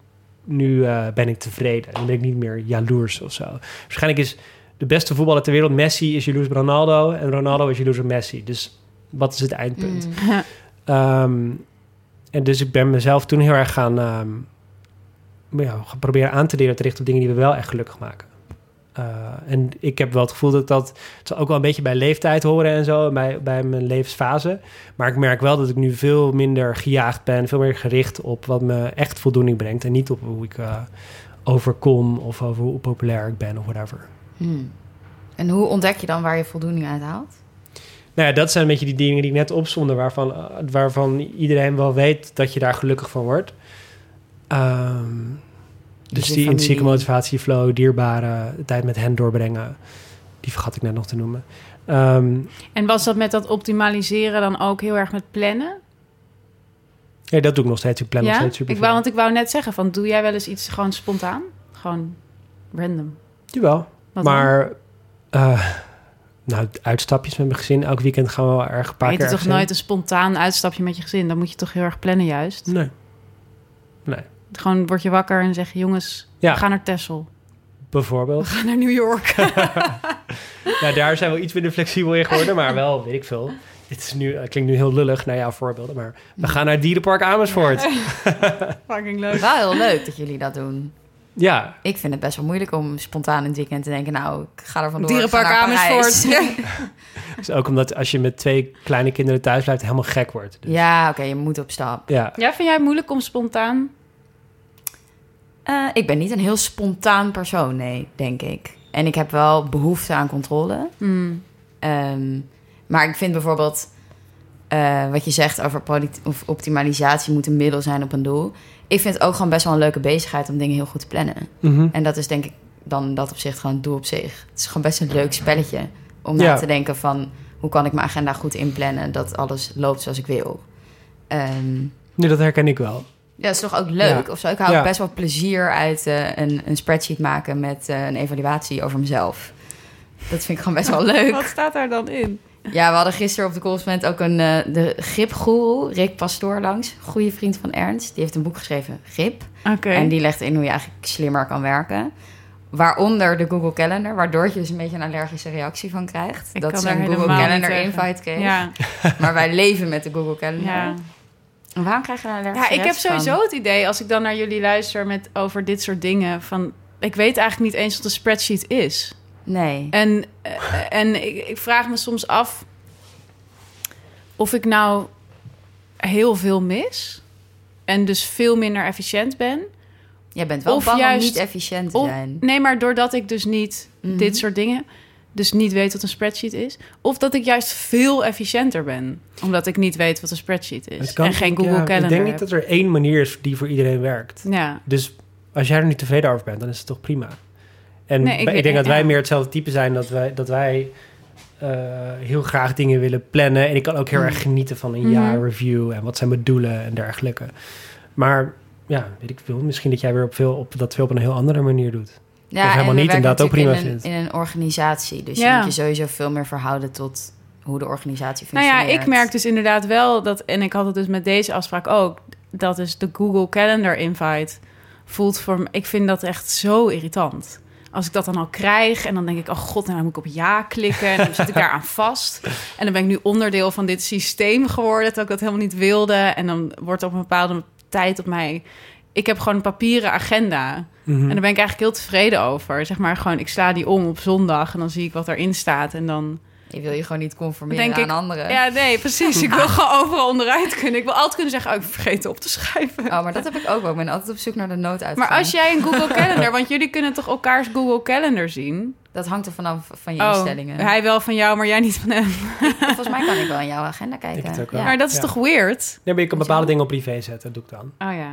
nu eh, ben ik tevreden. Dan ben ik niet meer jaloers of zo. Waarschijnlijk is de beste voetballer ter wereld, Messi, is jaloers op Ronaldo en Ronaldo is jaloers op Messi. Dus wat is het eindpunt? Mm. (laughs) Ehm, en dus ik ben mezelf toen heel erg gaan, ehm, ja, proberen aan te leren te richten op dingen die we wel echt gelukkig maken. Eh, en ik heb wel het gevoel dat dat... Het zal ook wel een beetje bij leeftijd horen en zo, bij, bij mijn levensfase. Maar ik merk wel dat ik nu veel minder gejaagd ben, veel meer gericht op wat me echt voldoening brengt. En niet op hoe ik eh, overkom of over hoe populair ik ben of whatever. Hmm. En hoe ontdek je dan waar je voldoening uit haalt? Nou ja, dat zijn een beetje die dingen die ik net opzonde, waarvan, waarvan iedereen wel weet dat je daar gelukkig van wordt. Ehm, dus je die intrinsieke familie. motivatie, flow, dierbare tijd met hen doorbrengen. Die vergat ik net nog te noemen. Ehm, En was dat met dat optimaliseren dan ook heel erg met plannen? ja, dat doe ik nog steeds. Ik plan nog ja, steeds super ik wou, want ik wou net zeggen van, doe jij wel eens iets gewoon spontaan? Gewoon random. Jawel. Wat maar eh, nou, uitstapjes met mijn gezin. Elk weekend gaan we wel erg een paar je keer doet toch nooit een spontaan uitstapje met je gezin? Dan moet je toch heel erg plannen juist. Nee. Nee. Gewoon word je wakker en zeg je, jongens, Ja. we gaan naar Texel. Bijvoorbeeld. We gaan naar New York. (laughs) Nou, daar zijn we iets minder flexibel in geworden, maar wel, weet ik veel. Dit is nu, het klinkt nu heel lullig naar jouw voorbeelden, maar we gaan naar Dierenpark Amersfoort. (laughs) Fucking leuk. Wel heel leuk dat jullie dat doen. Ja, Ik vind het best wel moeilijk om spontaan in het weekend te denken... nou, ik ga er vandoor. Dierenpark Amersfoort. (laughs) Dus ook omdat als je met twee kleine kinderen thuis blijft, helemaal gek wordt. Dus, ja, oké, je moet op stap. ja. Ja, vind jij het moeilijk om spontaan? Eh, ik ben niet een heel spontaan persoon, nee, denk ik. En ik heb wel behoefte aan controle. Hmm. Ehm, maar ik vind bijvoorbeeld eh, wat je zegt over of optimalisatie moet een middel zijn op een doel. Ik vind het ook gewoon best wel een leuke bezigheid om dingen heel goed te plannen. Mhm. En dat is denk ik dan in dat opzicht gewoon het doel op zich. Het is gewoon best een leuk spelletje om Ja. na te denken van hoe kan ik mijn agenda goed inplannen dat alles loopt zoals ik wil. Ehm, Nee, dat herken ik wel. Ja, dat is toch ook leuk Ja. of zo? Ik hou Ja. best wel plezier uit eh, een, een spreadsheet maken met eh, een evaluatie over mezelf. Dat vind ik gewoon best wel (laughs) leuk. Wat staat daar dan in? Ja, we hadden gisteren op de correspondent ook een, eh, de gripgoeroe, Rick Pastoor, langs. Goede vriend van Ernst. Die heeft een boek geschreven, Grip. En die legt in hoe je eigenlijk slimmer kan werken. Waaronder de Google Calendar, waardoor je dus een beetje een allergische reactie van krijgt. Ik dat ze een Google Calendar invite kreeg. Ja, (laughs) Maar wij leven met de Google Calendar. En waarom krijg je daar ja, ik heb sowieso het idee, als ik dan naar jullie luister met over dit soort dingen, van ik weet eigenlijk niet eens wat een spreadsheet is. Nee. En, eh, en ik, ik vraag me soms af of ik nou heel veel mis en dus veel minder efficiënt ben. Jij bent wel Of bang juist- om niet efficiënt te Of, zijn. nee, maar doordat ik dus niet Mhm. dit soort dingen, dus niet weet wat een spreadsheet is, of dat ik juist veel efficiënter ben, omdat ik niet weet wat een spreadsheet is kan- en geen Google ja, Calendar Ik denk niet dat er één manier is die voor iedereen werkt. Ja, Dus als jij er niet tevreden over bent, dan is het toch prima. En Nee, ik denk dat wij ja. meer hetzelfde type zijn. Dat wij, dat wij eh, heel graag dingen willen plannen. En ik kan ook heel Mm. erg genieten van een Mhm. jaarreview. En wat zijn mijn doelen en dergelijke. Maar ja, weet ik veel. Misschien dat jij weer op veel, op, dat veel op een heel andere manier doet. Ja, helemaal niet en dat ook natuurlijk prima in een, vindt. in een organisatie. Dus Ja. je moet je sowieso veel meer verhouden tot hoe de organisatie nou functioneert. ja, ik merk dus inderdaad wel dat, en ik had het dus met deze afspraak ook, dat is de Google Calendar invite voelt voor me, ik vind dat echt zo irritant. Als ik dat dan al krijg en dan denk ik, oh god, en dan moet ik op ja klikken en dan zit ik daar aan vast. (laughs) En dan ben ik nu onderdeel van dit systeem geworden, dat ik dat helemaal niet wilde. En dan wordt op een bepaalde tijd op mij... Ik heb gewoon een papieren agenda. Mhm. En daar ben ik eigenlijk heel tevreden over. Zeg maar gewoon, ik sla die om op zondag en dan zie ik wat erin staat. En dan Je wil je gewoon niet conformeren Denk aan ik- anderen. ja, nee, precies. Ik wil (laughs) gewoon overal onderuit kunnen. Ik wil altijd kunnen zeggen, oh, ik vergeten op te schrijven. Oh, maar dat heb ik ook wel. Ik ben altijd op zoek naar de nooduitgang. Maar als jij een Google (laughs) Calendar, want jullie kunnen toch elkaars Google Calendar zien? Dat hangt er vanaf van je Oh, instellingen. hij wel van jou, maar jij niet van hem. Volgens mij kan ik wel in jouw agenda Ik kijken. het ook wel. Ja. Maar dat is Ja. toch weird? Nee, maar ik kan bepaalde dingen op privé zetten. Dat doe ik dan. Oh ja.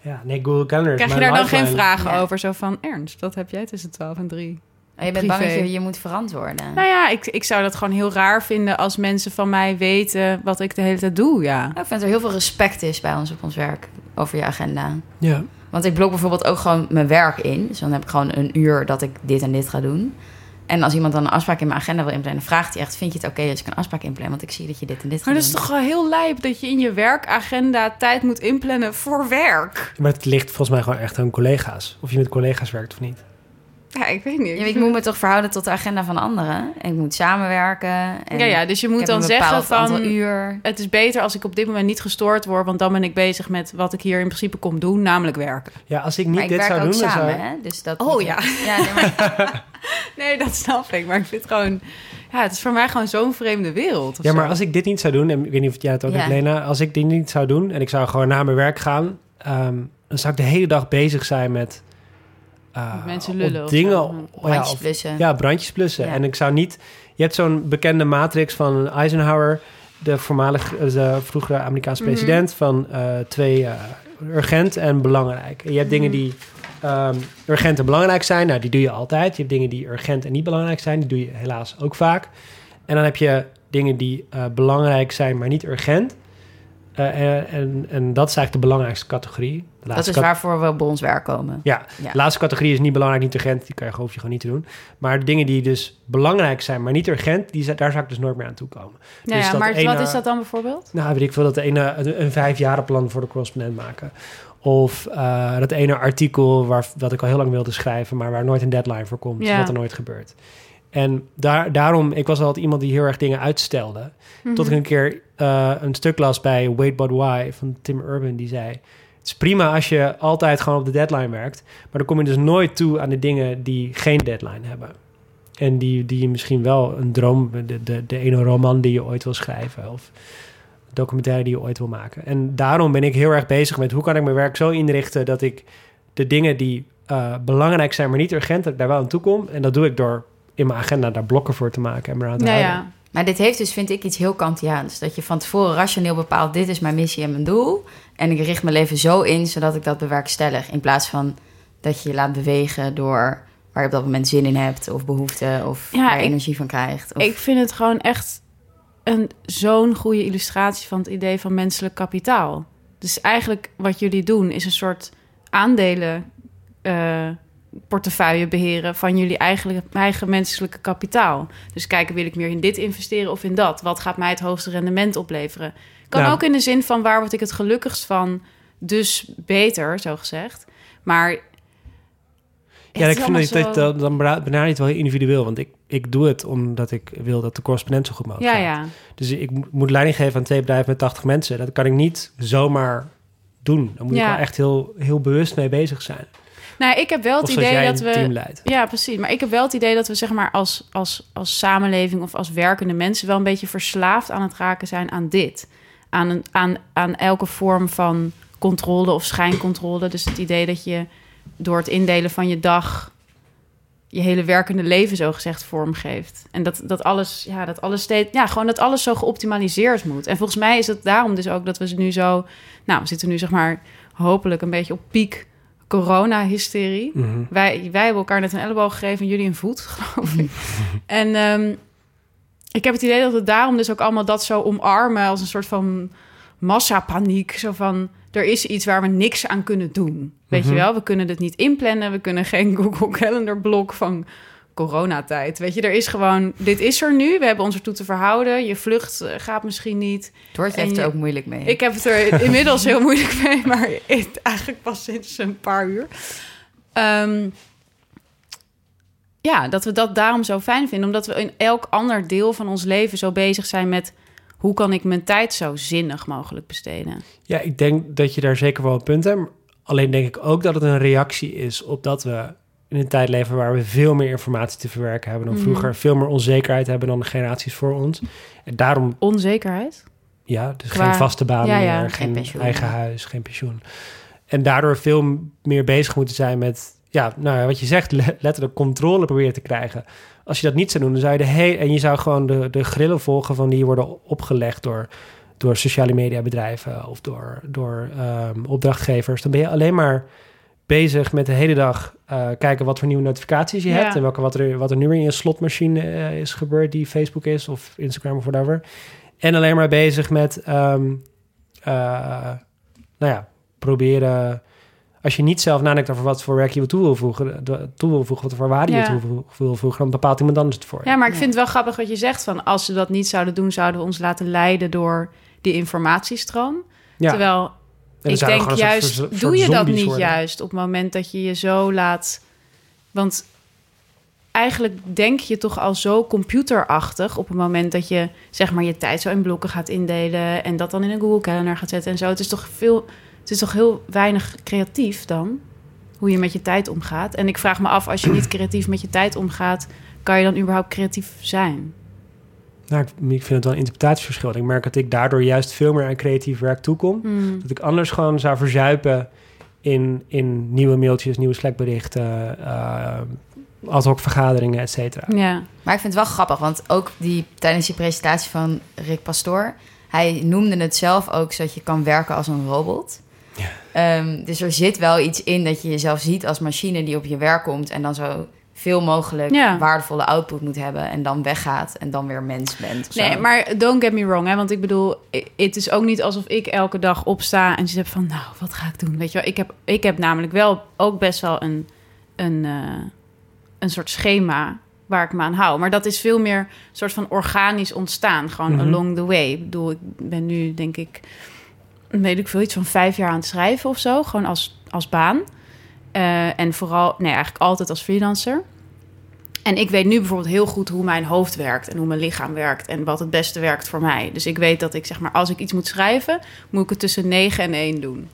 Ja, nee, Google Calendar Krijg je daar dan geen vragen Ja. over? Zo van, Ernst, dat heb jij tussen 12 en 3. Oh, je bent bang dat je je moet verantwoorden. Nou ja, ik, ik zou dat gewoon heel raar vinden als mensen van mij weten wat ik de hele tijd doe, ja. Ik vind dat er heel veel respect is bij ons op ons werk over je agenda. Ja. Want ik blok bijvoorbeeld ook gewoon mijn werk in. Dus dan heb ik gewoon een uur dat ik dit en dit ga doen. En als iemand dan een afspraak in mijn agenda wil inplannen, vraagt hij echt: Vind je het oké als ik een afspraak inplan? Want ik zie dat je dit en dit gaat Maar dat is doen. toch wel heel lijp dat je in je werkagenda tijd moet inplannen voor werk. Maar het ligt volgens mij gewoon echt aan collega's. Of je met collega's werkt of niet. (laughs) Ja, ik weet niet. Ja, ik moet me toch verhouden tot de agenda van anderen. En ik moet samenwerken. En ja, ja, dus je moet dan zeggen van... uur. Het is beter als ik op dit moment niet gestoord word... want dan ben ik bezig met wat ik hier in principe kom doen, namelijk werken. Ja, als ik niet Maar ik dit werk zou ook doen, dan samen, zou... hè? Dus dat Oh, ja. (laughs) ja nee, maar Nee, dat snap ik. Maar ik vind het gewoon... Ja, het is voor mij gewoon zo'n vreemde wereld. Ja, maar zo. als ik dit niet zou doen, en ik weet niet of jij het ook Ja. hebt, Lena, als ik dit niet zou doen en ik zou gewoon naar mijn werk gaan, ehm, dan zou ik de hele dag bezig zijn met, eh, mensen op lullen of dingen, zo. ja, brandjes blussen. ja, brandjes blussen. Ja. En ik zou niet, je hebt zo'n bekende matrix van Eisenhower, de voormalig, eh, de vroegere Amerikaanse Mhm. president, van eh, twee urgent en belangrijk. En je hebt dingen Mhm. die ehm, urgent en belangrijk zijn, nou die doe je altijd. Je hebt dingen die urgent en niet belangrijk zijn, die doe je helaas ook vaak. En dan heb je dingen die belangrijk zijn, maar niet urgent. Eh, en, en, en dat is eigenlijk de belangrijkste categorie. De Dat is waarvoor we op ons werk komen. Ja, Ja. de laatste categorie is niet belangrijk, niet urgent. Die kan je, hoef je gewoon niet te doen. Maar de dingen die dus belangrijk zijn, maar niet urgent, die, daar zou ik dus nooit meer aan toekomen. Ja, dus ja, dat maar ene- wat is dat dan bijvoorbeeld? Nou, weet ik veel, dat ene, een, een vijfjarenplan voor de correspondent maken. Of eh, dat ene artikel waar, dat ik al heel lang wilde schrijven, maar waar nooit een deadline voor komt. Ja. Wat er nooit gebeurt. En daar, daarom, ik was altijd iemand die heel erg dingen uitstelde. Tot ik Mhm. een keer eh, een stuk las bij Wait But Why van Tim Urban. Die zei, het is prima als je altijd gewoon op de deadline werkt. Maar dan kom je dus nooit toe aan de dingen die geen deadline hebben. En die, die misschien wel een droom, de, de, de ene roman die je ooit wil schrijven. Of documentaire die je ooit wil maken. En daarom ben ik heel erg bezig met hoe kan ik mijn werk zo inrichten dat ik de dingen die eh, belangrijk zijn, maar niet urgent, dat ik daar wel aan toe kom. En dat doe ik door in mijn agenda daar blokken voor te maken en me eraan te Ja, houden. ja. Maar dit heeft dus, vind ik, iets heel Kantiaans. Dat je van tevoren rationeel bepaalt, dit is mijn missie en mijn doel. En ik richt mijn leven zo in, zodat ik dat bewerkstellig. In plaats van dat je je laat bewegen door waar je op dat moment zin in hebt. Of behoefte, of Ja, waar je ik- energie van krijgt. Of, Ik vind het gewoon echt een zo'n goede illustratie van het idee van menselijk kapitaal. Dus eigenlijk wat jullie doen is een soort aandelen eh, portefeuille beheren van jullie eigen, eigen menselijke kapitaal. Dus kijken, wil ik meer in dit investeren of in dat? Wat gaat mij het hoogste rendement opleveren? Kan Nou. ook in de zin van waar word ik het gelukkigst van, dus beter, zo gezegd. Maar Ja, ik vind dat, zo- dan bena- benader je het wel individueel. Want ik, ik doe het omdat ik wil dat de correspondent zo goed mogelijk Ja, gaat. ja. Dus ik mo- moet leiding geven aan twee bedrijven met 80 mensen. Dat kan ik niet zomaar doen. Daar moet Ja. ik wel echt heel, heel bewust mee bezig zijn. Nou, ik heb wel het of idee dat we... Ja, precies. Maar ik heb wel het idee dat we zeg maar als, als, als samenleving of als werkende mensen wel een beetje verslaafd aan het raken zijn aan dit. Aan, een, aan, aan elke vorm van controle of schijncontrole. Dus het idee dat je door het indelen van je dag je hele werkende leven zo gezegd vormgeeft. En dat, dat alles, ja, dat alles steeds, ja, gewoon dat alles zo geoptimaliseerd moet. En volgens mij is het daarom dus ook dat we ze nu zo, nou, we zitten nu zeg maar hopelijk een beetje op piek corona-hysterie. Mhm. Wij, wij hebben elkaar net een elleboog gegeven en jullie een voet, (laughs) geloof ik. en ehm, ik heb het idee dat we daarom dus ook allemaal dat zo omarmen als een soort van massapaniek. Zo van, er is iets waar we niks aan kunnen doen. Weet Mhm. je wel, we kunnen het niet inplannen. We kunnen geen (laughs) Google Calendar blok van coronatijd. Weet je, er is gewoon, dit is er nu. We hebben ons ertoe te verhouden. Je vlucht eh, gaat misschien niet. En heeft je- er ook moeilijk mee. Ik heb het er (laughs) inmiddels heel moeilijk mee, maar het, eigenlijk pas sinds een paar uur. Ehm, ja, dat we dat daarom zo fijn vinden. Omdat we in elk ander deel van ons leven zo bezig zijn met... hoe kan ik mijn tijd zo zinnig mogelijk besteden? Ja, ik denk dat je daar zeker wel een punt hebt. Alleen denk ik ook dat het een reactie is op dat we in een tijd leven waar we veel meer informatie te verwerken hebben dan Mhm. vroeger. Veel meer onzekerheid hebben dan de generaties voor ons. En daarom, Onzekerheid? ja, dus Qua- geen vaste baan Ja, ja. meer, Geen eigen huis, geen pensioen. En daardoor veel meer bezig moeten zijn met, ja, nou ja, wat je zegt, le- letterlijk controle proberen te krijgen. Als je dat niet zou doen, dan zou je de hele, en je zou gewoon de, de grillen volgen van die worden opgelegd door, door sociale media bedrijven of door, door ehm, opdrachtgevers. Dan ben je alleen maar bezig met de hele dag eh, kijken wat voor nieuwe notificaties je Ja. hebt en welke, wat, er, wat er nu weer in je slotmachine eh, is gebeurd die Facebook is of Instagram of whatever. En alleen maar bezig met, ehm, eh, nou ja, proberen. Als je niet zelf nadenkt over wat voor werk je wil toe wil voegen, de- toe wil voegen, wat voor waarde Ja. je toe wil- voegen, dan bepaalt iemand anders het voor. je. Ja, maar ik Ja. vind het wel grappig wat je zegt. Van als ze dat niet zouden doen, zouden we ons laten leiden door die informatiestroom. Ja. Terwijl En ik denk juist, soort- doe je dat niet worden. juist op het moment dat je je zo laat... Want eigenlijk denk je toch al zo computerachtig... op het moment dat je zeg maar je tijd zo in blokken gaat indelen... en dat dan in een Google Calendar gaat zetten en zo. Het is toch, veel, het is toch heel weinig creatief dan, hoe je met je tijd omgaat. En ik vraag me af, als je niet creatief met je tijd omgaat... kan je dan überhaupt creatief zijn? Nou, ik, ik vind het wel een interpretatieverschil. Ik merk dat ik daardoor juist veel meer aan creatief werk toekom. Hmm. Dat ik anders gewoon zou verzuipen in, in nieuwe mailtjes, nieuwe Slackberichten, uh, ad hoc vergaderingen, et cetera. Ja, Maar ik vind het wel grappig, want ook die, tijdens die presentatie van Rick Pastoor... hij noemde het zelf ook zodat je kan werken als een robot. Ja. Ehm, dus er zit wel iets in dat je jezelf ziet als machine die op je werk komt... en dan zo veel mogelijk Ja. waardevolle output moet hebben... en dan weggaat en dan weer mens bent. of zo. Nee, maar don't get me wrong, hè? Want ik bedoel, het is ook niet alsof ik elke dag opsta en ze heb van, nou, wat ga ik doen? Weet je wel, ik heb, ik heb namelijk wel ook best wel een, een, eh, een soort schema waar ik me aan hou. Maar dat is veel meer een soort van organisch ontstaan, gewoon Mhm. along the way. Ik bedoel, ik ben nu denk ik, weet ik veel, iets van vijf jaar aan het schrijven of zo, gewoon als, als baan. Eh, en vooral, nee, eigenlijk altijd als freelancer. En ik weet nu bijvoorbeeld heel goed hoe mijn hoofd werkt en hoe mijn lichaam werkt en wat het beste werkt voor mij. Dus ik weet dat ik zeg maar, als ik iets moet schrijven, moet ik het tussen 9 en 1 doen.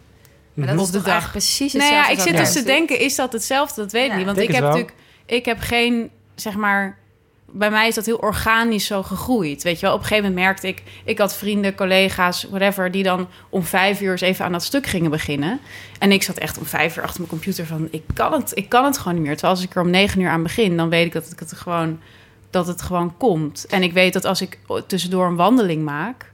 Maar dat Op is de toch dag. precies Nee, hetzelfde ja, ik zit dus te denken, is dat hetzelfde? Dat weet ik Ja. niet. Want ik heb wel. natuurlijk, ik heb geen, zeg maar, bij mij is dat heel organisch zo gegroeid. Weet je wel, op een gegeven moment merkte ik, ik had vrienden, collega's, whatever, die dan om vijf uur eens even aan dat stuk gingen beginnen. En ik zat echt om vijf uur achter mijn computer van, ik kan het, ik kan het gewoon niet meer. Terwijl als ik er om negen uur aan begin, dan weet ik dat ik het gewoon, dat het gewoon komt. En ik weet dat als ik tussendoor een wandeling maak,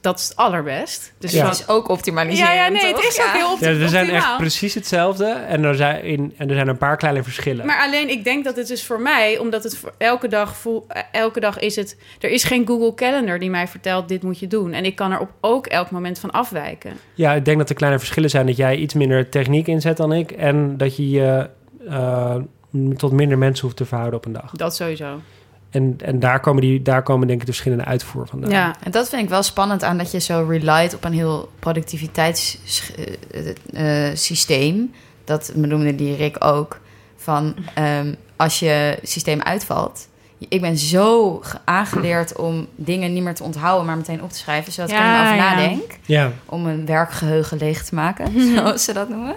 dat is het allerbest. Dus Ja. Het is ook optimaliseren. ja, ja, nee, het is ook heel Ja, we zijn echt precies hetzelfde. En er zijn, in, en er zijn een paar kleine verschillen. Maar alleen, ik denk dat het dus voor mij, omdat het voor elke dag voel, elke dag is het, er is geen Google Calendar die mij vertelt dit moet je doen, en ik kan er op ook elk moment van afwijken. Ja, ik denk dat er kleine verschillen zijn. Dat jij iets minder techniek inzet dan ik. En dat je je eh, tot minder mensen hoeft te verhouden op een dag. Dat sowieso. En, en daar, komen die, daar komen denk ik de verschillende uitvoer vandaan. Ja, En dat vind ik wel spannend aan dat je zo relied op een heel productiviteitssysteem. Dat benoemde die Rick ook. Van ehm, als je systeem uitvalt. Ik ben zo ge- aangeleerd om dingen niet meer te onthouden, maar meteen op te schrijven, zodat ik er over ja. nadenk. Ja, Om een werkgeheugen leeg te maken, (laughs) zoals ze dat noemen.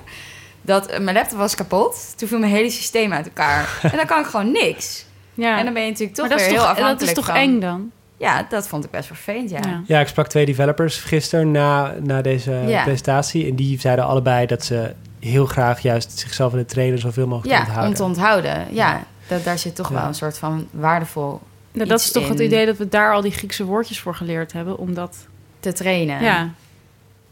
Dat eh, mijn laptop was kapot. Toen viel mijn hele systeem uit elkaar. (laughs) en dan kan ik gewoon niks. Ja. En dan ben je natuurlijk toch maar dat weer is heel toch, dat afhankelijk is toch van... eng dan? Ja, dat vond ik best vervelend, ja. Ja. ja ik sprak twee developers gisteren na, na deze Ja. presentatie. En die zeiden allebei dat ze heel graag juist zichzelf willen trainen zoveel mogelijk Ja, onthouden. om te onthouden. Ja, dat, daar zit toch Ja. wel een soort van waardevol Nou, dat Iets is toch het in- idee dat we daar al die Griekse woordjes voor geleerd hebben, omdat, te trainen. ja,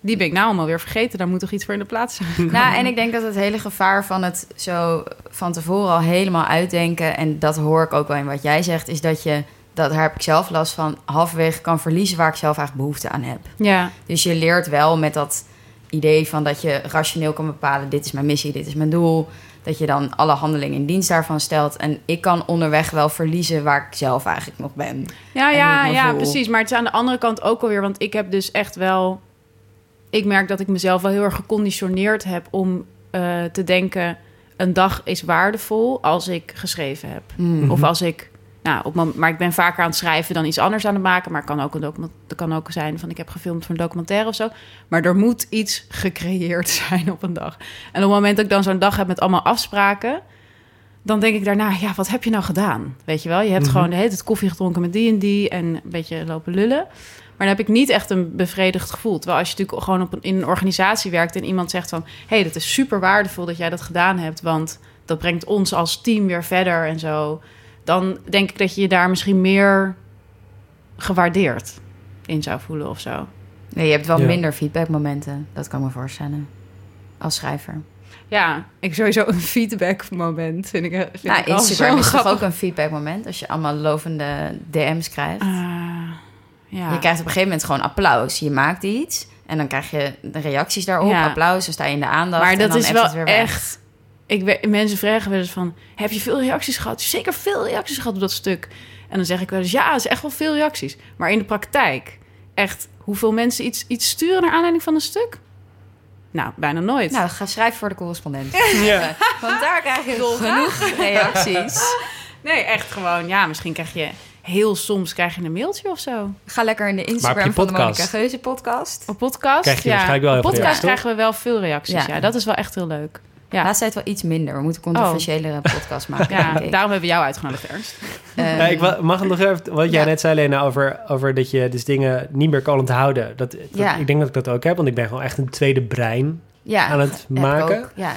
die ben ik nou allemaal weer vergeten. Daar moet toch iets voor in de plaats zijn. Nou, en ik denk dat het hele gevaar van het zo van tevoren al helemaal uitdenken... en dat hoor ik ook wel in wat jij zegt... is dat je, dat daar heb ik zelf last van... halverwege kan verliezen waar ik zelf eigenlijk behoefte aan heb. Ja, Dus je leert wel met dat idee van dat je rationeel kan bepalen... dit is mijn missie, dit is mijn doel... dat je dan alle handelingen in dienst daarvan stelt. En ik kan onderweg wel verliezen waar ik zelf eigenlijk nog ben. Ja, ja, ja, voel. precies. Maar het is aan de andere kant ook alweer, want ik heb dus echt wel. Ik merk dat ik mezelf wel heel erg geconditioneerd heb om eh, te denken: een dag is waardevol als ik geschreven heb. Hmm. Of als ik. Nou, op, maar ik ben vaker aan het schrijven dan iets anders aan het maken. Maar het kan ook, een document, het kan ook zijn van ik heb gefilmd voor een documentaire of zo. Maar er moet iets gecreëerd (laughs) zijn op een dag. En op het moment dat ik dan zo'n dag heb met allemaal afspraken, dan denk ik daarna, ja, wat heb je nou gedaan? Weet je wel, je hebt Mhm. gewoon de hele tijd koffie gedronken met die en die en een beetje lopen lullen. Maar dan heb ik niet echt een bevredigd gevoel. Terwijl als je natuurlijk gewoon op een, in een organisatie werkt en iemand zegt van, hé, hey, dat is super waardevol dat jij dat gedaan hebt, want dat brengt ons als team weer verder en zo. Dan denk ik dat je je daar misschien meer gewaardeerd in zou voelen of zo. Nee, je hebt wel Ja. minder feedbackmomenten. Dat kan ik me voorstellen. Als schrijver. Ja, ik sowieso een feedback-moment vind ik. Vind nou, ik Instagram is toch grappig. ook een feedbackmoment. Als je allemaal lovende DM's krijgt. Ah, ja. Je krijgt op een gegeven moment gewoon applaus. Je maakt iets. En dan krijg je de reacties daarop. Ja. Applaus, dan sta je in de aandacht. Maar en dat dan is wel het weer echt. Ik mensen vragen wel eens van: heb je veel reacties gehad? Zeker veel reacties gehad op dat stuk. En dan zeg ik wel eens: ja, het is echt wel veel reacties. Maar in de praktijk, echt, hoeveel mensen iets, iets sturen naar aanleiding van een stuk? Nou, bijna nooit. Nou, ga schrijven voor de correspondent. (laughs) Ja. Want daar krijg je genoeg reacties. nee, echt gewoon. Ja, misschien krijg je heel soms krijg je een mailtje of zo. Ga lekker in de Instagram van de? Monica Geuze podcast. Op podcast. Krijg je ja. waarschijnlijk wel Op podcast reacties, krijgen we wel veel reacties. Ja. Ja. dat is wel echt heel leuk. Ja. Laatst tijd wel iets minder. We moeten controversiëlere podcast maken. (laughs) Ja, daarom hebben we jou uitgenodigd, Ernst. Ehm, Ja, ik mag het nog even, wat jij Ja. net zei, Lena, over, over dat je dus dingen niet meer kan onthouden. Dat, dat- Ja. Ik denk dat ik dat ook heb, want ik ben gewoon echt een tweede brein ja, aan het maken. ook, Ja.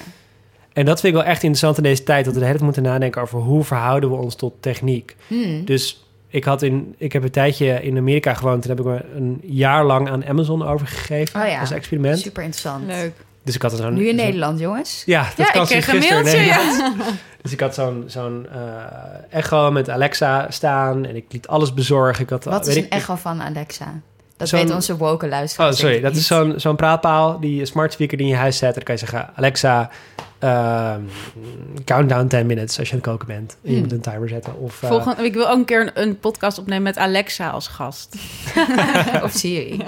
En dat vind ik wel echt interessant in deze tijd, dat we de hele tijd moeten nadenken over hoe verhouden we ons tot techniek. Hmm. Dus ik, had in, ik heb een tijdje in Amerika gewoond, toen heb ik me een jaar lang aan Amazon overgegeven Oh ja. als experiment. Super interessant. Leuk. Dus ik had er zo'n... Nu in zo'n- Nederland, jongens. Ja, dat Ja, kan ik kreeg een mailtje. Ja. (laughs) Dus ik had zo'n zo'n eh, echo met Alexa staan en ik liet alles bezorgen. Ik had, Wat weet is een ik, echo van Alexa? Dat weten onze woke luisteraars. Oh, sorry. Dat is zo'n zo'n praatpaal, die smart speaker die in je huis zet. En dan kan je zeggen, Alexa, ehm, countdown 10 minutes als je aan het koken bent. En je Hmm. moet een timer zetten. Of, eh, Volgende, ik wil ook een keer een, een podcast opnemen met Alexa als gast. (laughs) of Siri.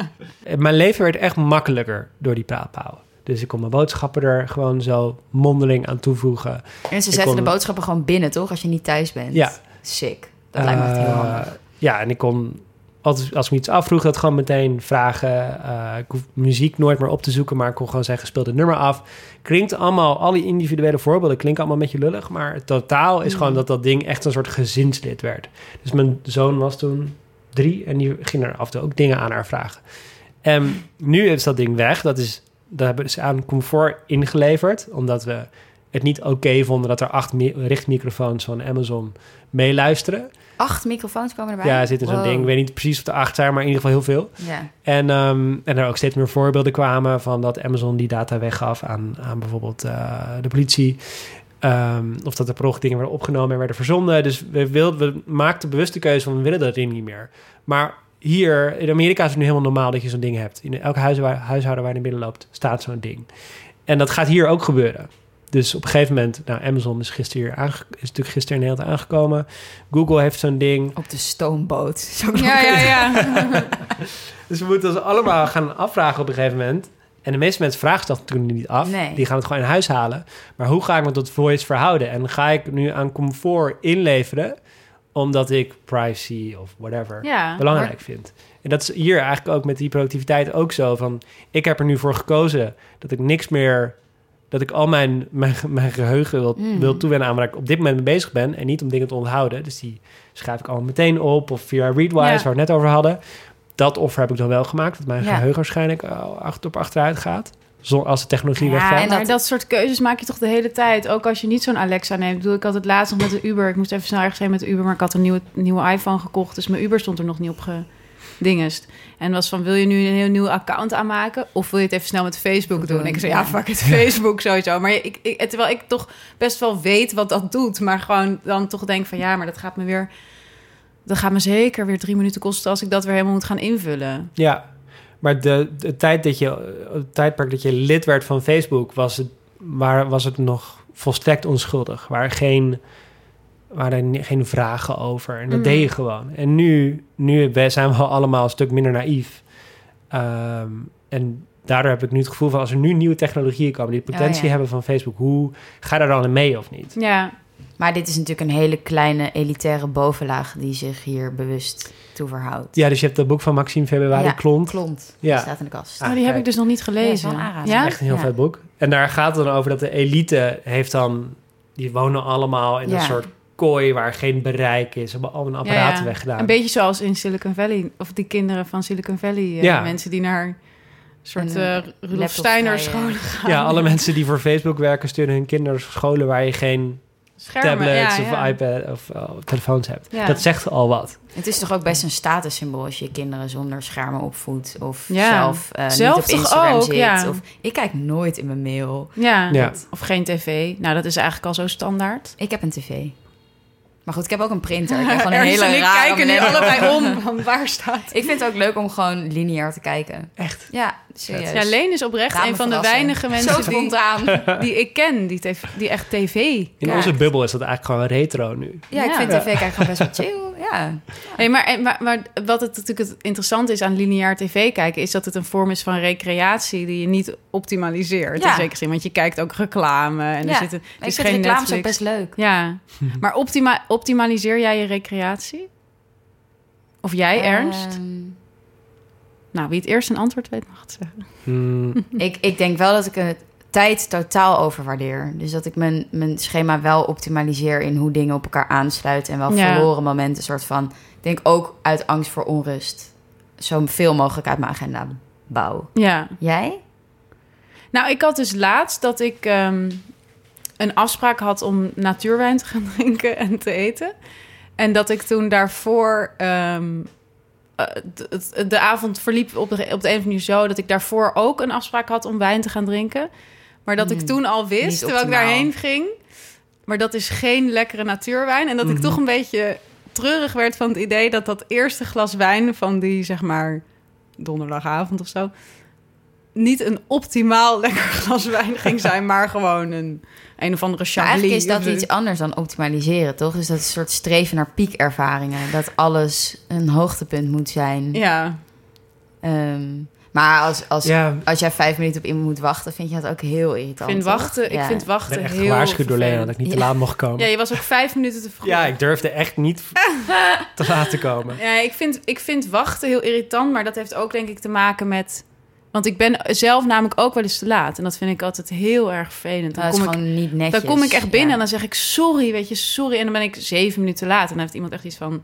Mijn leven werd echt makkelijker door die praatpaal. Dus ik kon mijn boodschappen er gewoon zo mondeling aan toevoegen. En ze zetten kon- de boodschappen gewoon binnen, toch? Als je niet thuis bent. Ja. Sick. Dat lijkt me echt heel Eh, handig. Ja, en ik kon, als, als ik me iets afvroeg, dat gewoon meteen vragen. Eh, ik hoef muziek nooit meer op te zoeken, maar ik kon gewoon zeggen, speel het nummer af. Klinkt allemaal, al die individuele voorbeelden klinken allemaal een beetje lullig, maar het totaal is Mm. gewoon dat dat ding echt een soort gezinslid werd. Dus mijn zoon was toen drie en die ging er af en toe ook dingen aan haar vragen. En nu is dat ding weg. Dat is, daar hebben ze aan comfort ingeleverd, omdat we het niet oké vonden dat er acht mi- richtmicrofoons van Amazon meeluisteren. Acht microfoons komen erbij? Ja, er zit in zo'n Wow. ding. Ik weet niet precies of er acht zijn, maar in ieder geval heel veel. Ja. En, ehm, en er ook steeds meer voorbeelden kwamen van dat Amazon die data weggaf aan, aan bijvoorbeeld eh, de politie. Ehm, of dat er per dingen werden opgenomen en werden verzonden. Dus we, wilden, we maakten bewust de keuze van we willen dat ding niet meer. Maar hier, in Amerika is het nu helemaal normaal dat je zo'n ding hebt. In elk huis waar, huishouden waar je naar binnen loopt, staat zo'n ding. En dat gaat hier ook gebeuren. Dus op een gegeven moment, nou, Amazon is, gisteren hier aange- is natuurlijk gisteren in Nederland aangekomen. Google heeft zo'n ding. Op de stoomboot. (laughs) Ja, ja, ja. (laughs) Dus we moeten ons allemaal gaan afvragen op een gegeven moment. En de meeste mensen vragen dat natuurlijk niet af. Nee. Die gaan het gewoon in huis halen. Maar hoe ga ik me tot voice verhouden? En ga ik nu aan comfort inleveren... omdat ik privacy of whatever ja. belangrijk vind? En dat is hier eigenlijk ook met die productiviteit ook zo. Van, ik heb er nu voor gekozen dat ik niks meer... dat ik al mijn, mijn, mijn geheugen wil, Mm. wil toewennen aan waar ik op dit moment mee bezig ben... en niet om dingen te onthouden. Dus die schrijf ik allemaal meteen op. Of via Readwise, Ja. waar we het net over hadden. Dat offer heb ik dan wel gemaakt. Dat mijn Ja. geheugen waarschijnlijk achter op achteruit gaat. Als de technologie Ja, wegvalt. en maar dat- dat soort keuzes maak je toch de hele tijd. Ook als je niet zo'n Alexa neemt. Ik bedoel, ik had het laatst nog met de Uber. Ik moest even snel ergens heen met de Uber. Maar ik had een nieuwe, nieuwe iPhone gekocht. Dus mijn Uber stond er nog niet op gedingest. En was van, wil je nu een heel nieuw account aanmaken? Of wil je het even snel met Facebook doen? Doen, Ik zei, ja, ja. fuck (laughs) het, Facebook sowieso. Maar ik, ik, terwijl ik toch best wel weet wat dat doet. Maar gewoon dan toch denk van, ja, maar dat gaat me weer... Dat gaat me zeker weer drie minuten kosten als ik dat weer helemaal moet gaan invullen. Ja, maar de, de tijd dat je, het tijdperk dat je lid werd van Facebook, was het, waar, was het nog volstrekt onschuldig. Waar geen, waren er geen vragen over. En dat Mhm. deed je gewoon. En nu, nu zijn we allemaal een stuk minder naïef. Ehm, en daardoor heb ik nu het gevoel van als er nu nieuwe technologieën komen die Oh, potentie ja. hebben van Facebook, hoe ga je daar dan in mee of niet? Ja, Maar dit is natuurlijk een hele kleine elitaire bovenlaag die zich hier bewust toe verhoudt. Ja, dus je hebt dat boek van Maxime Februari Ja, Klont. Klont. Ja. Die staat in de kast. Ah, maar die heb kijk. ik dus nog niet gelezen. Ja? Echt een heel Ja. vet boek. En daar gaat het dan over dat de elite heeft dan... Die wonen allemaal in Ja. een soort kooi waar geen bereik is. Hebben al hun apparaten Ja, ja. weggedaan. Een beetje zoals in Silicon Valley. Of die kinderen van Silicon Valley. eh, Ja. Mensen die naar soort eh eh, Rudolf Steiner scholen gaan. Ja, alle mensen die voor Facebook werken sturen hun kinderen naar scholen waar je geen Schermen, tablets ja, of ja. iPad of telefoons hebt. Ja. Dat zegt al wat. Het is toch ook best een statussymbool als je kinderen zonder schermen opvoedt. Of Ja. zelf, eh, Zelf niet op Instagram ook, zit. ja. Of, ik kijk nooit in mijn mail. Ja, Ja. of geen tv. Nou, dat is eigenlijk al zo standaard. Ik heb een tv. Maar goed, ik heb ook een printer. Ik heb (laughs) gewoon een hele en ik rare kijken nu allebei (laughs) om. Van waar staat... Ik vind het ook leuk om gewoon lineair te kijken. Echt? Ja, serieus. Ja, Leen is oprecht een van de weinige Zo mensen die, spontaan. (laughs) die ik ken die, tv die echt tv In Ja. onze bubbel is dat eigenlijk gewoon retro nu. Ja, ik Ja. vind tv kijken gewoon best wel chill. Ja. Nee, maar, en- maar, maar wat het natuurlijk het interessante is aan lineair tv kijken... is dat het een vorm is van recreatie die je niet optimaliseert. Ja. In zekere zin, want je kijkt ook reclame en er Ja. zitten... Het Ik is vind geen reclames ook best leuk. Ja, (laughs) maar optima optimaliseer jij je recreatie? Of jij, Ernst? Ehm, Nou, wie het eerst een antwoord weet, mag het zeggen. Hmm, ik, ik denk wel dat ik het tijd totaal overwaardeer. Dus dat ik mijn, mijn schema wel optimaliseer in hoe dingen op elkaar aansluiten. En wel Ja. verloren momenten, soort van... Ik denk ook uit angst voor onrust. Zoveel mogelijk uit mijn agenda bouw. Ja. Jij? Nou, ik had dus laatst dat ik ehm, een afspraak had om natuurwijn te gaan (laughs) drinken en te eten. En dat ik toen daarvoor... ehm, eh, de, avond verliep op de, op de een of andere manier zo... dat ik daarvoor ook een afspraak had om wijn te gaan drinken. Maar dat ik Hmm, toen al wist, niet terwijl ik daarheen ging... maar dat is geen lekkere natuurwijn. En dat ik Mhm. toch een beetje treurig werd van het idee... dat dat eerste glas wijn van die, zeg maar, donderdagavond of zo... niet een optimaal (laughs) lekker glas wijn ging zijn... maar gewoon een, een of andere Maar chablis. eigenlijk is dat iets anders dan optimaliseren, toch? Dus dat is een soort streven naar piekervaringen. Dat alles een hoogtepunt moet zijn. Ja, Ehm, maar als, als, ja, als jij vijf minuten op iemand moet wachten, vind je dat ook heel ik irritant. vind toch? wachten, ik Ja. vind ik wachten ben echt heel gewaarschuwd door Lena dat ik niet te Ja. laat mocht komen. Ja, Ja, je was ook vijf minuten te vroeg. ik durfde echt niet (laughs) te laat te komen. Ja, ik vind, ik vind wachten heel irritant, maar dat heeft ook denk ik te maken met... Want ik ben zelf namelijk ook wel eens te laat. En dat vind ik altijd heel erg vervelend. Dan Dat is kom ik niet netjes. Dan kom ik echt binnen Ja. en dan zeg ik sorry, weet je, sorry. En dan ben ik zeven minuten laat. En dan heeft iemand echt iets van...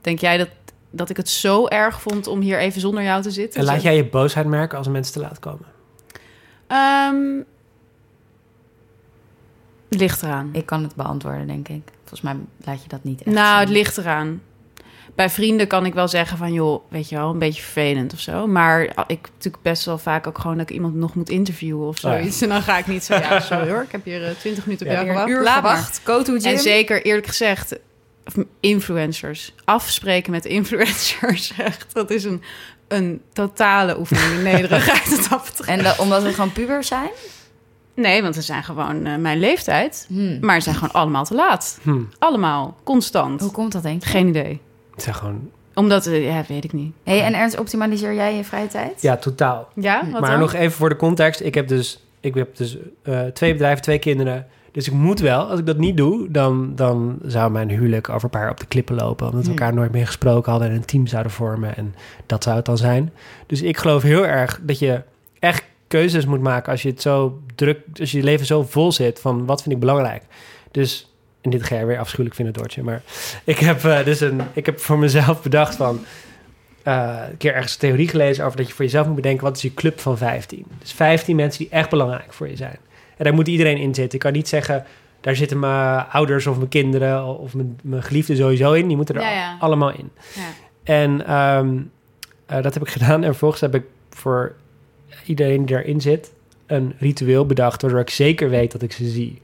Denk jij dat, dat ik het zo erg vond om hier even zonder jou te zitten? En laat jij je boosheid merken als mensen te laat komen? Ehm, Het ligt eraan. Ik kan het beantwoorden, denk ik. Volgens mij laat je dat niet echt Nou, het ligt eraan. Bij vrienden kan ik wel zeggen van, joh, weet je wel, een beetje vervelend of zo. Maar ik natuurlijk best wel vaak ook gewoon dat ik iemand nog moet interviewen of Oh ja. zoiets. En (laughs) dan ga ik niet zo, ja, sorry hoor, ik heb hier eh, 20 minuten op Ja. jou gewacht. uur Laat gewacht. Go to gym. En zeker, eerlijk gezegd, influencers. Afspreken met influencers, (laughs) echt. Dat is een, een totale oefening in (laughs) nederigheid. wat dat. En dat- omdat we gewoon puber zijn? Nee, want ze zijn gewoon eh, mijn leeftijd. Hmm. Maar ze zijn gewoon allemaal te laat. Hm. Allemaal, constant. Hoe komt dat, denk je? Geen idee. Het zijn gewoon... Omdat, eh, ja, weet ik niet. Hey, en Ernst, optimaliseer jij je vrije tijd? Ja, totaal. Ja, wat maar dan? nog even voor de context. Ik heb dus, ik heb dus eh, twee bedrijven, twee kinderen. Dus ik moet wel. Als ik dat niet doe, dan, dan zou mijn huwelijk over een paar op de klippen lopen. Omdat we Hmm. elkaar nooit meer gesproken hadden en een team zouden vormen. En dat zou het dan zijn. Dus ik geloof heel erg dat je echt keuzes moet maken als je het zo druk, als je leven zo vol zit van wat vind ik belangrijk. Dus, en dit ga je weer afschuwelijk vinden, Doortje. Maar ik heb eh, dus een, ik heb voor mezelf bedacht van eh, een keer ergens een theorie gelezen over dat je voor jezelf moet bedenken wat is je club van 15. Dus 15 mensen die echt belangrijk voor je zijn. En daar moet iedereen in zitten. Ik kan niet zeggen, daar zitten mijn ouders of mijn kinderen of mijn, mijn geliefden sowieso in. Die moeten er Ja, ja. allemaal in. Ja. En ehm, eh, dat heb ik (laughs) gedaan. En vervolgens heb ik voor iedereen die erin zit een ritueel bedacht, waardoor ik zeker weet dat ik ze zie.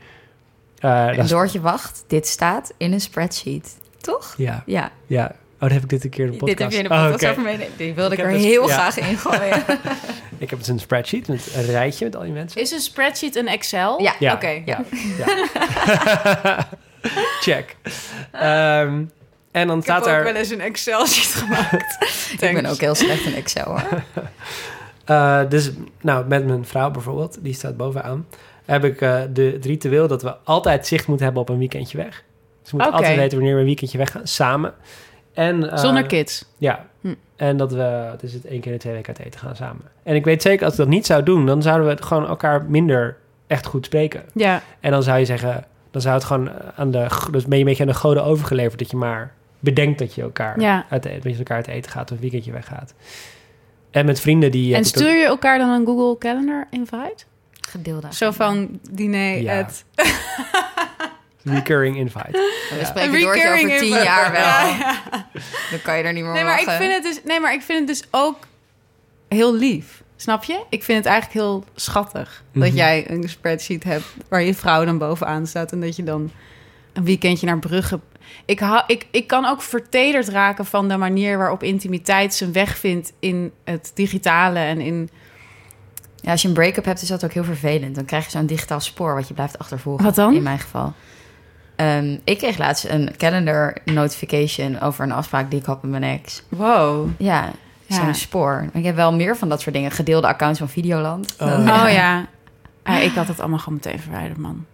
Eh, dat En is- Doortje, wacht. Dit staat in een spreadsheet. Toch? ja, Ja. ja. Oh, dat heb ik dit een keer in de podcast. Dit heb je in de Oh, podcast over meenemen. Die wilde ik, Ik er dus- heel ja. graag in gooien. (laughs) Ik heb dus een spreadsheet met een rijtje met al die mensen. Is een spreadsheet een Excel? Ja. Ja. Oké. Ja. ja. (laughs) (laughs) Check. Ehm, en dan Ik staat heb ook er... wel eens een Excel-sheet gemaakt. ik ben ook heel slecht in Excel, hoor. eh, dus, nou, met mijn vrouw bijvoorbeeld, die staat bovenaan, heb ik eh, de, het ritueel dat we altijd zicht moeten hebben op een weekendje weg. Dus we moeten altijd weten wanneer we een weekendje weggaan, samen. En, eh, Zonder kids. Ja. Hm. En dat we, dus het één keer in de twee weken uit eten gaan samen. En ik weet zeker, als ik dat niet zou doen, dan zouden we het gewoon elkaar minder echt goed spreken. Ja. En dan zou je zeggen, dan zou het gewoon aan de, dus ben je een beetje aan de goden overgeleverd dat je maar bedenkt dat je elkaar Ja. uit eten, dat je elkaar uit eten gaat of een weekendje weggaat. En met vrienden die. En ik ook- stuur je elkaar dan een Google Calendar invite? Gedeelde. Zo van diner Ja. at... (laughs) recurring invite. We spreken Een Doortje over tien invite. jaar wel. Ja, ja. Dan kan je er niet meer Nee, maar ik vind het dus, nee, maar ik vind het dus ook heel lief. Snap je? Ik vind het eigenlijk heel schattig dat Mhm. jij een spreadsheet hebt waar je vrouw dan bovenaan staat en dat je dan een weekendje naar Brugge. Ik, hou, ik, ik kan ook vertederd raken van de manier waarop intimiteit zijn weg vindt in het digitale en in. Ja, als je een break-up hebt, is dat ook heel vervelend. Dan krijg je zo'n digitaal spoor wat je blijft achtervolgen. Wat dan? In mijn geval. Ehm, ik kreeg laatst een calendar notification over een afspraak die ik had met mijn ex. Wow. Ja, Ja. zo'n spoor. Ik heb wel meer van dat soort dingen. Gedeelde accounts van Videoland. Oh. Dat- Oh ja. Ja, ik had het allemaal gewoon meteen verwijderd, man.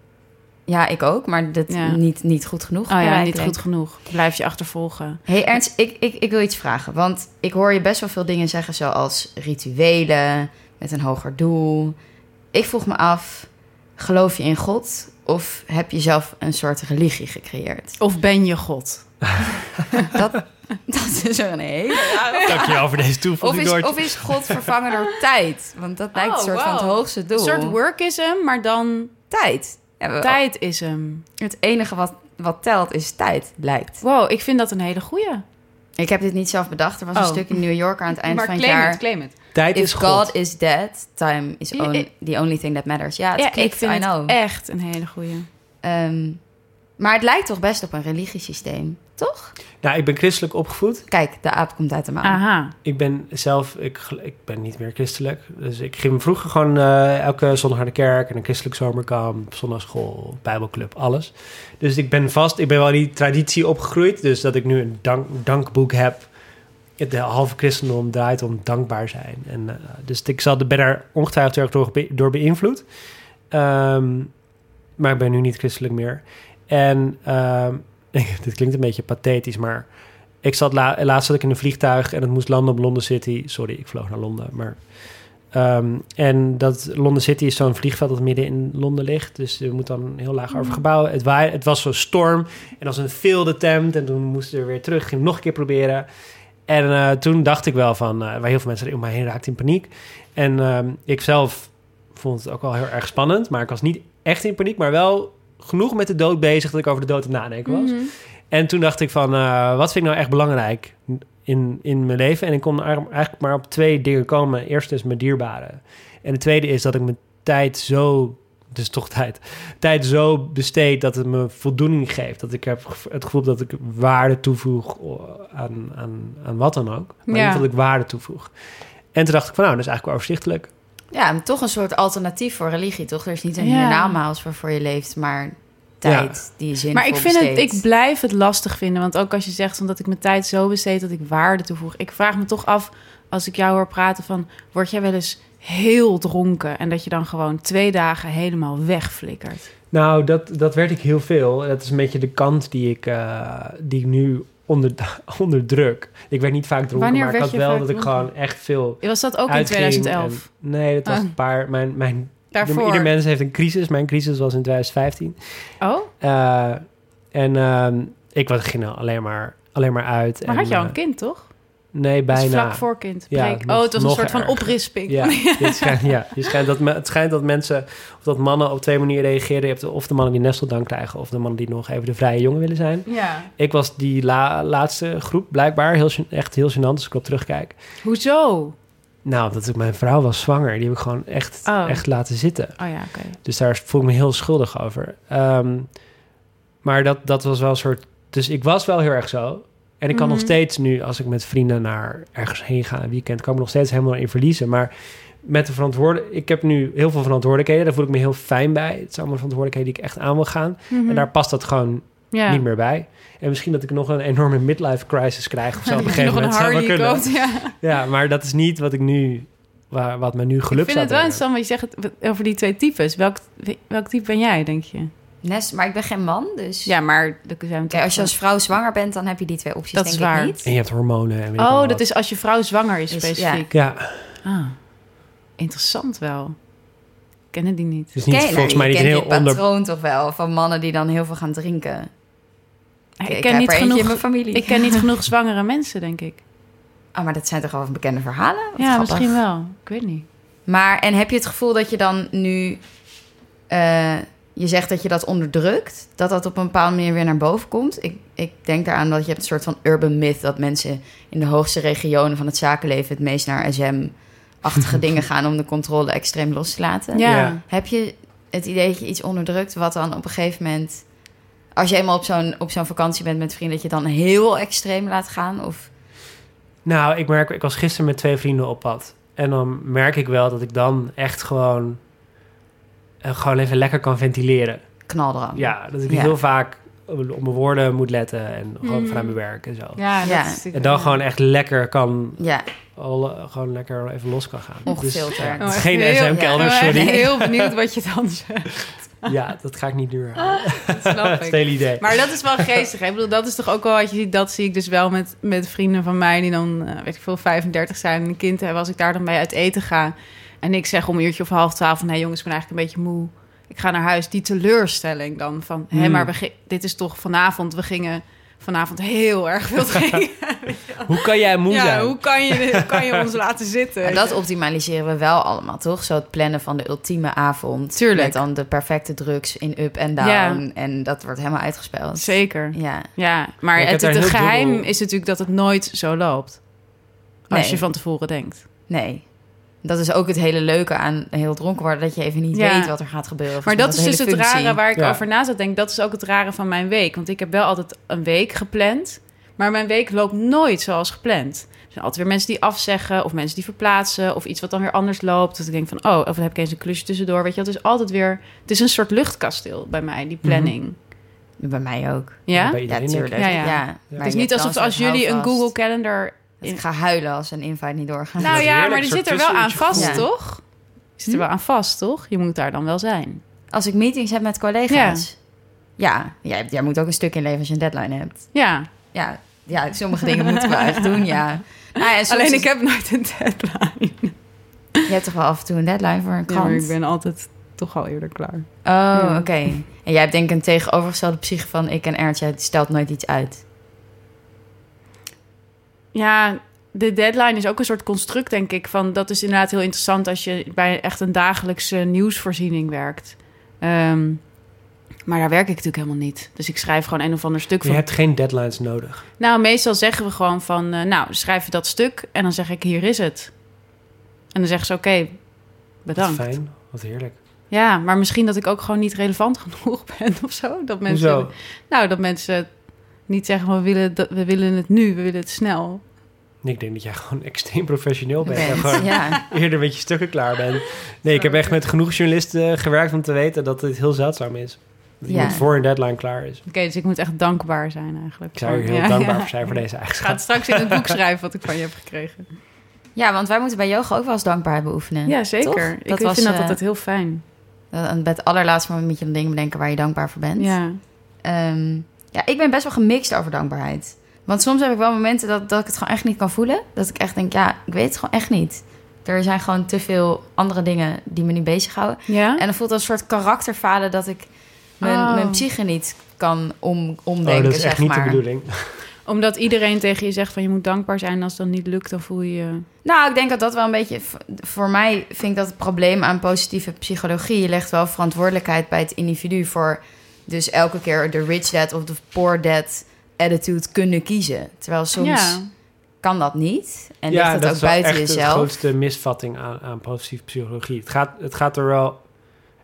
Ja, ik ook, maar dat Ja. niet, niet goed genoeg. Oh ja, niet goed genoeg. Blijf je achtervolgen. hey Ernst, ik, ik, ik wil iets vragen. Want ik hoor je best wel veel dingen zeggen, zoals rituelen met een hoger doel. Ik vroeg me af, geloof je in God of heb je zelf een soort religie gecreëerd? Of ben je God? (laughs) Dat, dat is een hele... Dankjewel voor deze Of toevoeging, is, Doortje. of is God vervangen door tijd? Want dat lijkt een Oh, soort van het hoogste doel. Een soort workism, maar dan tijd. Ja, we- tijdism. Het enige wat, wat telt is tijd, lijkt. Wow, ik vind dat een hele goeie. Ik heb dit niet zelf bedacht. Er was een Oh. stuk in New Yorker aan het eind maar van het claim jaar. het, claim het. Tijd If is God. God. is dead, time is on- the only thing that matters. Ja, het Ja, klikt, ik vind I know. echt een hele goeie. Ehm, maar het lijkt toch best op een religiesysteem, toch? Nou, ik ben christelijk opgevoed. Kijk, de aap komt uit de maan. Aha. Ik ben zelf, ik, ik ben niet meer christelijk. Dus ik ging vroeger gewoon eh, elke zondag naar de kerk en een christelijk zomerkamp, zondagschool, bijbelclub, alles. Dus ik ben vast, ik ben wel in die traditie opgegroeid. Dus dat ik nu een dank, dankboek heb. De halve christendom draait om dankbaar zijn. En, eh, dus ik zal, ben daar ongetwijfeld erg door, be- door beïnvloed. Ehm, maar ik ben nu niet christelijk meer. En ehm, dit klinkt een beetje pathetisch, maar ik zat la laatst zat ik in een vliegtuig en het moest landen op London City. Sorry, ik vloog naar Londen, maar... ehm, en dat London City is zo'n vliegveld dat midden in Londen ligt. Dus je moet dan heel laag over gebouwen. Het, waai, het was zo'n storm en als een field attempt. En toen moesten we weer terug. Ging nog een keer proberen. En eh, toen dacht ik wel van... eh, waar heel veel mensen om mij heen raakten in paniek. En ehm, ik zelf vond het ook wel heel erg spannend. Maar ik was niet echt in paniek, maar wel genoeg met de dood bezig dat ik over de dood aan nadenken was. Mhm. En toen dacht ik van, eh, wat vind ik nou echt belangrijk in, in mijn leven? En ik kon eigenlijk maar op twee dingen komen. Eerst is mijn dierbaren. En de tweede is dat ik mijn tijd zo, dus toch (laughs) tijd, tijd zo besteed dat het me voldoening geeft. Dat ik heb het gevoel dat ik waarde toevoeg aan, aan, aan wat dan ook. Maar Ja. dat ik waarde toevoeg. En toen dacht ik van, nou, dat is eigenlijk wel overzichtelijk. Ja, toch een soort alternatief voor religie, toch? Er is niet een Ja. hiernamaals waarvoor je leeft, maar tijd die je zinvol Maar ik vind het, ik blijf het lastig vinden. Want ook als je zegt omdat ik mijn tijd zo besteed dat ik waarde toevoeg. Ik vraag me toch af, als ik jou hoor praten van... word jij wel eens heel dronken... en dat je dan gewoon twee dagen helemaal wegflikkert? Nou, dat, dat werd ik heel veel. Dat is een beetje de kant die ik, eh, die ik nu onder, (laughs) onderdruk. Ik werd niet vaak dronken, Wanneer maar ik had wel dat ik dronken? gewoon echt veel Was dat ook in uitging 2011? en- nee, dat was Oh. een paar... Mijn, mijn, Daarvoor? Ieder mens heeft een crisis. Mijn crisis was in 2015. Oh, Eh, en ehm, ik was, ging alleen maar, alleen maar uit. maar en, had je al eh, een kind, toch? Nee, bijna. vlak voor kind. Ja, nog- oh, het was een soort van oprisping. Ja, (laughs) het schijnt, ja. Je schijnt dat, me- het schijnt dat mensen, of dat mannen op twee manieren reageren. Je hebt de- of de mannen die nesteldank krijgen, of de mannen die nog even de vrije jongen willen zijn. Ja. Ik was die la- laatste groep, blijkbaar. Heel, echt heel gênant als ik op terugkijk. Hoezo? Nou, dat ik mijn vrouw was zwanger. Die heb ik gewoon echt, Oh. echt laten zitten. Oh ja, oké. Dus daar voel ik me heel schuldig over. Ehm, maar dat, dat was wel een soort... Dus ik was wel heel erg zo. En ik kan nog Mhm. steeds nu, als ik met vrienden naar ergens heen ga, een weekend, kan ik me nog steeds helemaal in verliezen. Maar met de verantwoordelijkheid... Ik heb nu heel veel verantwoordelijkheden. Daar voel ik me heel fijn bij. Het zijn allemaal verantwoordelijkheden die ik echt aan wil gaan. Mhm. En daar past dat gewoon ja. niet meer bij. En misschien dat ik nog een enorme midlife crisis krijg of zo op een (laughs) gegeven moment. zou kunnen. ja. Ja, maar dat is niet wat ik nu... Waar, wat me nu geluk Ik vind het wel interessant wat je zegt over die twee types. Welk, welk type ben jij, denk je? Nest, maar ik ben geen man, dus... Ja, maar... zijn Kijk, als je als vrouw zwanger bent, dan heb je die twee opties, Dat denk is ik waar. niet. En je hebt hormonen en Oh, wat. dat is als je vrouw zwanger is, Is- specifiek. Ja, Ah, interessant wel. Ik ken die niet. het is niet, volgens nou, mij niet heel onder... patroon toch wel, van mannen die dan heel veel gaan drinken. ik, ik ken heb niet er eentje in genoeg, mijn familie. ik ken niet (laughs) genoeg zwangere mensen, denk ik. Oh, maar dat zijn toch wel bekende verhalen? Wat ja, grappig. misschien wel. Ik weet niet. Maar, en heb je het gevoel dat je dan nu... eh, je zegt dat je dat onderdrukt, dat dat op een bepaalde manier weer naar boven komt. Ik, ik denk daaraan dat je hebt een soort van urban myth... dat mensen in de hoogste regionen van het zakenleven... het meest naar SM-achtige (laughs) dingen gaan... om de controle extreem los te laten. Ja. Ja. Heb je het idee dat je iets onderdrukt... wat dan op een gegeven moment... als je eenmaal op zo'n, op zo'n vakantie bent met vrienden... dat je dan heel extreem laat gaan? Of Nou, ik merk, ik was gisteren met twee vrienden op pad. En dan merk ik wel dat ik dan echt gewoon... gewoon even lekker kan ventileren. knaldrang? Ja, dat ik Ja. heel vaak op mijn woorden moet letten. En gewoon Mhm. vanuit mijn werk en zo. Ja, dat Ja. is natuurlijk- En dan gewoon echt lekker kan... Ja, Al, eh, gewoon lekker even los kan gaan. Ongefilterd. ja, Oh, geen SM-kelder, Ik ben sorry. echt heel (laughs) benieuwd wat je dan zegt. Ja, dat ga ik niet. Dat snap (laughs) het ik. hele idee. Maar dat is wel geestig. hè? Ik bedoel, dat is toch ook wel wat je ziet. Dat zie ik dus wel met, met vrienden van mij die dan, eh, weet ik veel, 35 zijn en een kind hebben. Als ik daar dan bij uit eten ga. En ik zeg om een uurtje of half twaalf van... nee jongens, ik ben eigenlijk een beetje moe. Ik ga naar huis. Die teleurstelling dan van... hé, Hmm. maar we dit is toch vanavond... we gingen vanavond heel erg veel (laughs) drinken. Hoe kan jij moe ja, zijn? hoe kan je, hoe kan je ons (laughs) laten zitten? Maar dat optimaliseren we wel allemaal, toch? Zo het plannen van de ultieme avond. Tuurlijk. Met dan de perfecte drugs in up en down. Ja. En dat wordt helemaal uitgespeeld. Zeker. Ja. Ja, maar het, geheim dubbel- is natuurlijk dat het nooit zo loopt. Als Nee. je van tevoren denkt. Nee. Dat is ook het hele leuke aan heel dronken worden. Dat je even niet Ja. weet wat er gaat gebeuren. Maar dat is dus het rare waar ik Ja. over na zat denken. Dat is ook het rare van mijn week. Want ik heb wel altijd een week gepland. Maar mijn week loopt nooit zoals gepland. Er zijn altijd weer mensen die afzeggen. Of mensen die verplaatsen. Of iets wat dan weer anders loopt. Dat ik denk van, oh, of dan heb ik eens een klusje tussendoor. Weet je, het is altijd weer... Het is een soort luchtkasteel bij mij, die planning. Bij mij ook. Ja? Ja, denk. Ja, ja. Ja. Het is niet alsof als jullie een. Google Calendar... Ik ga huilen als een invite niet doorgaat. Nou ja, heerlijk, maar die zit er wel aan vast, gevoel. toch? Zit er wel aan vast, toch? Je moet daar dan wel zijn. Als ik meetings heb met collega's. Ja, jij, jij moet ook een stuk inleveren als je een deadline hebt. Ja, Ja, ja sommige dingen moeten we echt doen, ja. Nou ja, alleen is- ik heb nooit een deadline. Je hebt toch wel af en toe een deadline voor een Ja, maar krant? ik ben altijd toch al eerder klaar. Oh, Ja. oké. En jij hebt denk ik een tegenovergestelde psyche van ik en Ernst. Jij stelt nooit iets uit. Ja, de deadline is ook een soort construct, denk ik. Van, dat is inderdaad heel interessant als je bij echt een dagelijkse nieuwsvoorziening werkt. Ehm, Maar daar werk ik natuurlijk helemaal niet. Dus ik schrijf gewoon een of ander stuk Je van. hebt geen deadlines nodig. Nou, meestal zeggen we gewoon van, eh, nou, schrijf je dat stuk en dan zeg ik, hier is het. En dan zeggen ze, oké, bedankt. fijn, wat heerlijk. Ja, maar misschien dat ik ook gewoon niet relevant (laughs) genoeg ben of zo. Dat mensen, Hoezo? nou, dat mensen niet zeggen, we willen, dat, we willen het nu, we willen het snel. Ik denk dat jij (laughs) gewoon extreem professioneel bent. En gewoon ja. eerder met je stukken klaar bent. Nee, ik heb echt met genoeg journalisten gewerkt om te weten dat dit heel zeldzaam is. Dat Ja. iemand voor een deadline klaar is. Oké, dus ik moet echt dankbaar zijn eigenlijk. Ik zou je heel Ja, dankbaar voor (laughs) zijn voor deze Ik ga het straks in het boek schrijven wat ik van je heb gekregen. ja, want wij moeten bij yoga ook wel eens dankbaarheid beoefenen. Ja, zeker. Toch? Ik Dat was, vind dat eh, altijd heel fijn. Bij het allerlaatste moment moet je dan dingen bedenken waar je dankbaar voor bent. Ja. Ehm, ja, ik ben best wel gemixt over dankbaarheid. Want soms heb ik wel momenten dat, dat ik het gewoon echt niet kan voelen. Dat ik echt denk, ja, ik weet het gewoon echt niet. Er zijn gewoon te veel andere dingen die me niet bezighouden. Ja? En dan voelt het als een soort karakterfalen dat ik mijn, Oh. mijn psyche niet kan om, Oh, omdenken, dat is echt zeg niet maar. de bedoeling. Omdat iedereen tegen je zegt van je moet dankbaar zijn. En als het dan niet lukt, dan voel je je... Nou, ik denk dat dat wel een beetje... Voor mij vind ik dat het probleem aan positieve psychologie... je legt wel verantwoordelijkheid bij het individu... voor dus elke keer de rich dad of de poor dad attitude kunnen kiezen. Terwijl soms Ja. kan dat niet. En ja, ligt dat ook is wel buiten echt de jezelf. grootste misvatting aan, aan positieve psychologie. Het gaat, het gaat er wel...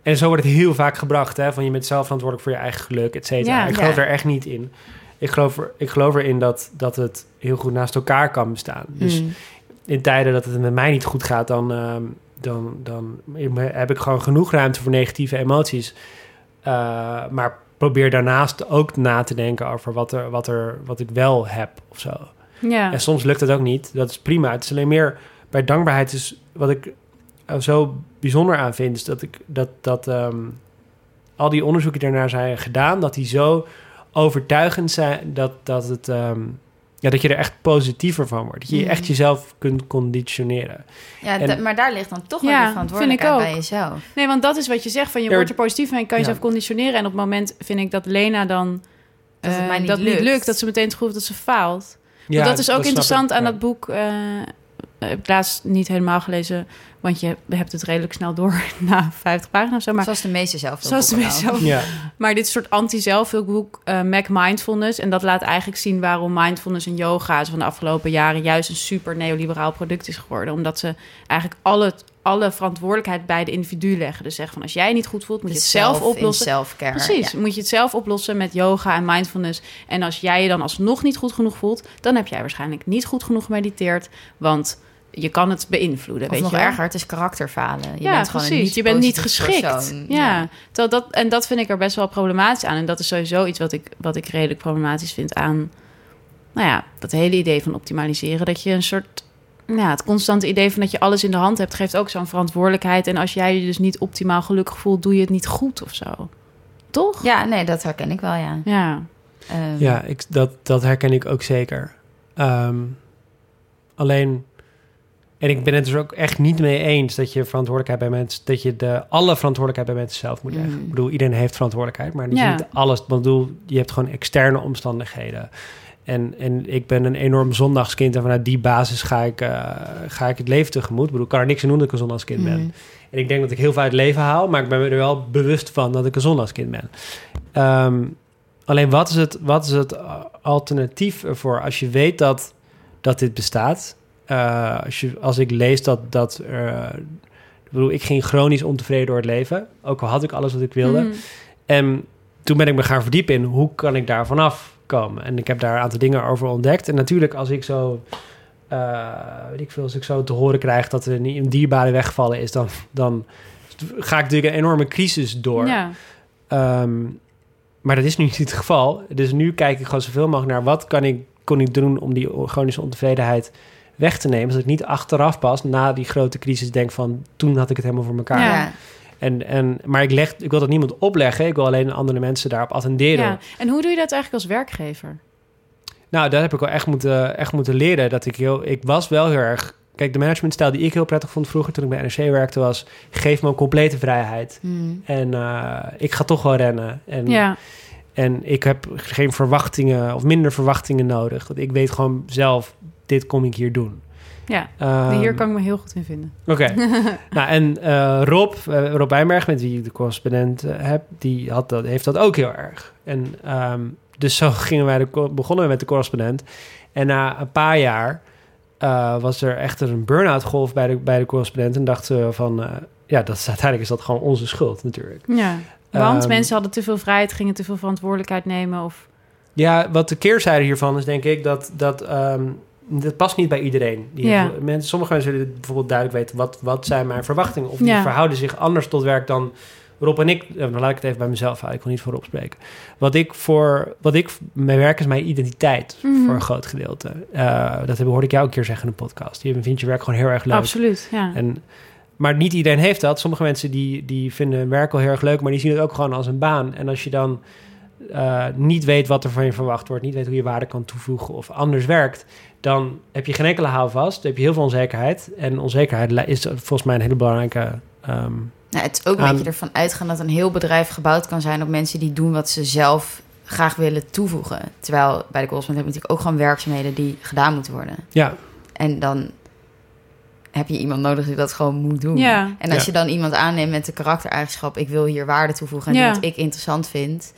En zo wordt het heel vaak gebracht, hè? Van je bent zelf verantwoordelijk voor je eigen geluk, et cetera. Ja. ik geloof Ja. er echt niet in. Ik geloof, er, ik geloof erin dat, dat het heel goed naast elkaar kan bestaan. Dus Mm. in tijden dat het met mij niet goed gaat, dan, ehm, dan, dan heb ik gewoon genoeg ruimte voor negatieve emoties. Uh, maar probeer daarnaast ook na te denken over wat, er, wat, er, wat ik wel heb of zo. Ja. En soms lukt het ook niet. Dat is prima. Het is alleen meer bij dankbaarheid is wat ik er zo bijzonder aan vind, is dat ik dat, dat ehm, al die onderzoeken daarnaar zijn gedaan, dat die zo overtuigend zijn dat, dat het ehm, ja, dat je er echt positiever van wordt. Dat je Mhm. echt jezelf kunt conditioneren. Ja, En- maar daar ligt dan toch wel Ja, de vind verantwoordelijkheid ik ook. bij jezelf. Nee, want dat is wat je zegt. Van je Ja, wordt er positief van, je kan ja. jezelf conditioneren. En op het moment vind ik dat Lena dan Dat het mij niet dat lukt. niet lukt. Dat ze meteen het gevoel dat ze faalt. Ja, dat is ook interessant ik, aan ja. dat boek. eh, heb ik laatst niet helemaal gelezen, want je hebt het redelijk snel door (laughs) na 50 pagina's of zo. Maar, Zoals de meeste zelf. zoals de meeste zelf. Ja, Maar dit soort anti-zelfhulpboek, eh Mac Mindfulness. En dat laat eigenlijk zien waarom mindfulness en yoga zo van de afgelopen jaren juist een super neoliberaal product is geworden. Omdat ze eigenlijk alle, alle verantwoordelijkheid bij de individu leggen. Dus zeggen van als jij je niet goed voelt, moet je het zelf oplossen. Self-care. Precies, ja. moet je het zelf oplossen met yoga en mindfulness. En als jij je dan alsnog niet goed genoeg voelt, dan heb jij waarschijnlijk niet goed genoeg gemediteerd, want je kan het beïnvloeden. Of weet nog je wel? erger, het is karakterfalen. Je ja, bent gewoon precies. niet je bent niet geschikt. persoon. Ja, dat, en dat vind ik er best wel problematisch aan. En dat is sowieso iets wat ik, wat ik redelijk problematisch vind aan... Nou ja, dat hele idee van optimaliseren. Dat je een soort... Ja, het constante idee van dat je alles in de hand hebt... geeft ook zo'n verantwoordelijkheid. En als jij je dus niet optimaal gelukkig voelt... doe je het niet goed of zo. Toch? Ja, nee, dat herken ik wel, ja. Ja. Ehm, ja ik, dat, dat herken ik ook zeker. Ehm, alleen, en ik ben het dus ook echt niet mee eens dat je verantwoordelijkheid bij mensen, dat je de alle verantwoordelijkheid bij mensen zelf moet leggen. Mm. Ik bedoel, iedereen heeft verantwoordelijkheid, maar dat is Ja. niet alles. Ik bedoel, je hebt gewoon externe omstandigheden. En, en ik ben een enorm zondagskind en vanuit die basis ga ik, eh, ga ik het leven tegemoet. Ik bedoel, ik kan er niks aan doen dat ik een zondagskind ben. mm. En ik denk dat ik heel veel uit het leven haal, maar ik ben me er wel bewust van dat ik een zondagskind ben. Ehm, alleen wat is het, wat is het uh, alternatief ervoor als je weet dat, dat dit bestaat? Eh, als, je, als ik lees dat, dat ik bedoel, ik ging chronisch ontevreden door het leven, ook al had ik alles wat ik wilde. Mhm. En toen ben ik me gaan verdiepen in hoe kan ik daar vanaf komen. En ik heb daar een aantal dingen over ontdekt. En natuurlijk als ik zo, eh, weet ik veel, als ik zo te horen krijg dat er een, een dierbare wegvallen is, dan, dan ga ik natuurlijk een enorme crisis door. Ja. Ehm, maar dat is nu niet het geval. Dus nu kijk ik gewoon zoveel mogelijk naar wat kan ik, kon ik doen om die chronische ontevredenheid weg te nemen. Zodat ik niet achteraf pas na die grote crisis denk van toen had ik het helemaal voor elkaar. Ja. En, en, maar ik, leg, ik wil dat niemand opleggen. Ik wil alleen andere mensen daarop attenderen. ja. En hoe doe je dat eigenlijk als werkgever? Nou, daar heb ik wel echt moeten, echt moeten leren. Dat ik heel, ik was wel heel erg. Kijk, de managementstijl die ik heel prettig vond vroeger toen ik bij NRC werkte was: geef me een complete vrijheid. Mm. En eh, ik ga toch wel rennen. En, Ja. en ik heb geen verwachtingen of minder verwachtingen nodig. Want ik weet gewoon zelf: dit kom ik hier doen. Ja, Ehm, hier kan ik me heel goed in vinden. Oké. (laughs) nou, en eh, Rob, eh, Rob Wijnberg, met wie ik de correspondent eh, heb, die had dat, heeft dat ook heel erg. En ehm, dus zo (laughs) gingen wij de, begonnen we met de correspondent. En na een paar jaar was er echt een burn-out golf bij de, bij de correspondent. En dachten we van, ja, dat is, uiteindelijk is dat gewoon onze schuld natuurlijk. Ja, want Ehm, mensen hadden te veel vrijheid, gingen te veel verantwoordelijkheid nemen. Of... Ja, wat de keerzijde hiervan is, denk ik, dat dat, dat past niet bij iedereen. Die Ja. mensen, sommige mensen willen bijvoorbeeld duidelijk weten, wat, wat zijn mijn verwachtingen? Of die Ja. verhouden zich anders tot werk dan Rob en ik. Dan laat ik het even bij mezelf houden, ik wil niet voor Rob spreken. Wat ik voor, wat ik, mijn werk is mijn identiteit Mhm. voor een groot gedeelte. Eh, dat heb, hoorde ik jou een keer zeggen in een podcast. Je vindt je werk gewoon heel erg leuk. Absoluut, ja. En, maar niet iedereen heeft dat. Sommige mensen die, die vinden hun werk wel heel erg leuk, maar die zien het ook gewoon als een baan. En als je dan eh, niet weet wat er van je verwacht wordt, niet weet hoe je waarde kan toevoegen of anders werkt, dan heb je geen enkele houvast. Dan heb je heel veel onzekerheid. En onzekerheid is volgens mij een hele belangrijke. ehm, Nou, het is ook een Aan- beetje ervan uitgaan dat een heel bedrijf gebouwd kan zijn op mensen die doen wat ze zelf graag willen toevoegen. Terwijl bij de Correspondent heb je natuurlijk ook gewoon werkzaamheden die gedaan moeten worden. ja, En dan heb je iemand nodig die dat gewoon moet doen. Ja. En als Ja. je dan iemand aanneemt met de karaktereigenschap... ik wil hier waarde toevoegen en Ja. wat ik interessant vind...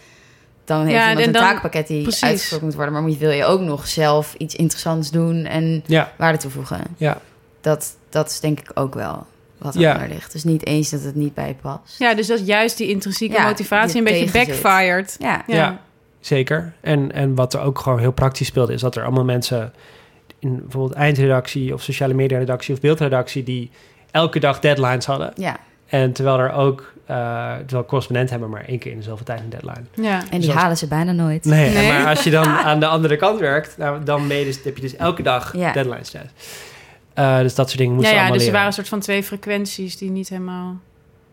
dan heeft Ja, iemand een dan- taakpakket die precies. uitgevoerd moet worden. Maar moet, wil je ook nog zelf iets interessants doen en ja, waarde toevoegen. ja. Dat, dat is denk ik ook wel wat Ja. eronder ligt. Dus niet eens dat het niet bij je past. Ja, dus dat is juist die intrinsieke Ja, motivatie een beetje backfired. Ja, Ja. Ja. Zeker. En, en wat er ook gewoon heel praktisch speelde, is dat er allemaal mensen in bijvoorbeeld eindredactie of sociale media redactie of beeldredactie die elke dag deadlines hadden. ja. En terwijl er ook, eh terwijl correspondenten hebben maar één keer in dezelfde tijd een deadline. Ja. En die Zoals- halen ze bijna nooit. Nee, Nee. maar als je dan (laughs) aan de andere kant werkt, nou, dan dus, heb je dus elke dag Ja. deadlines thuis. Eh, dus dat soort dingen Ja, moesten ja, allemaal dus er leren. waren een soort van twee frequenties die niet helemaal...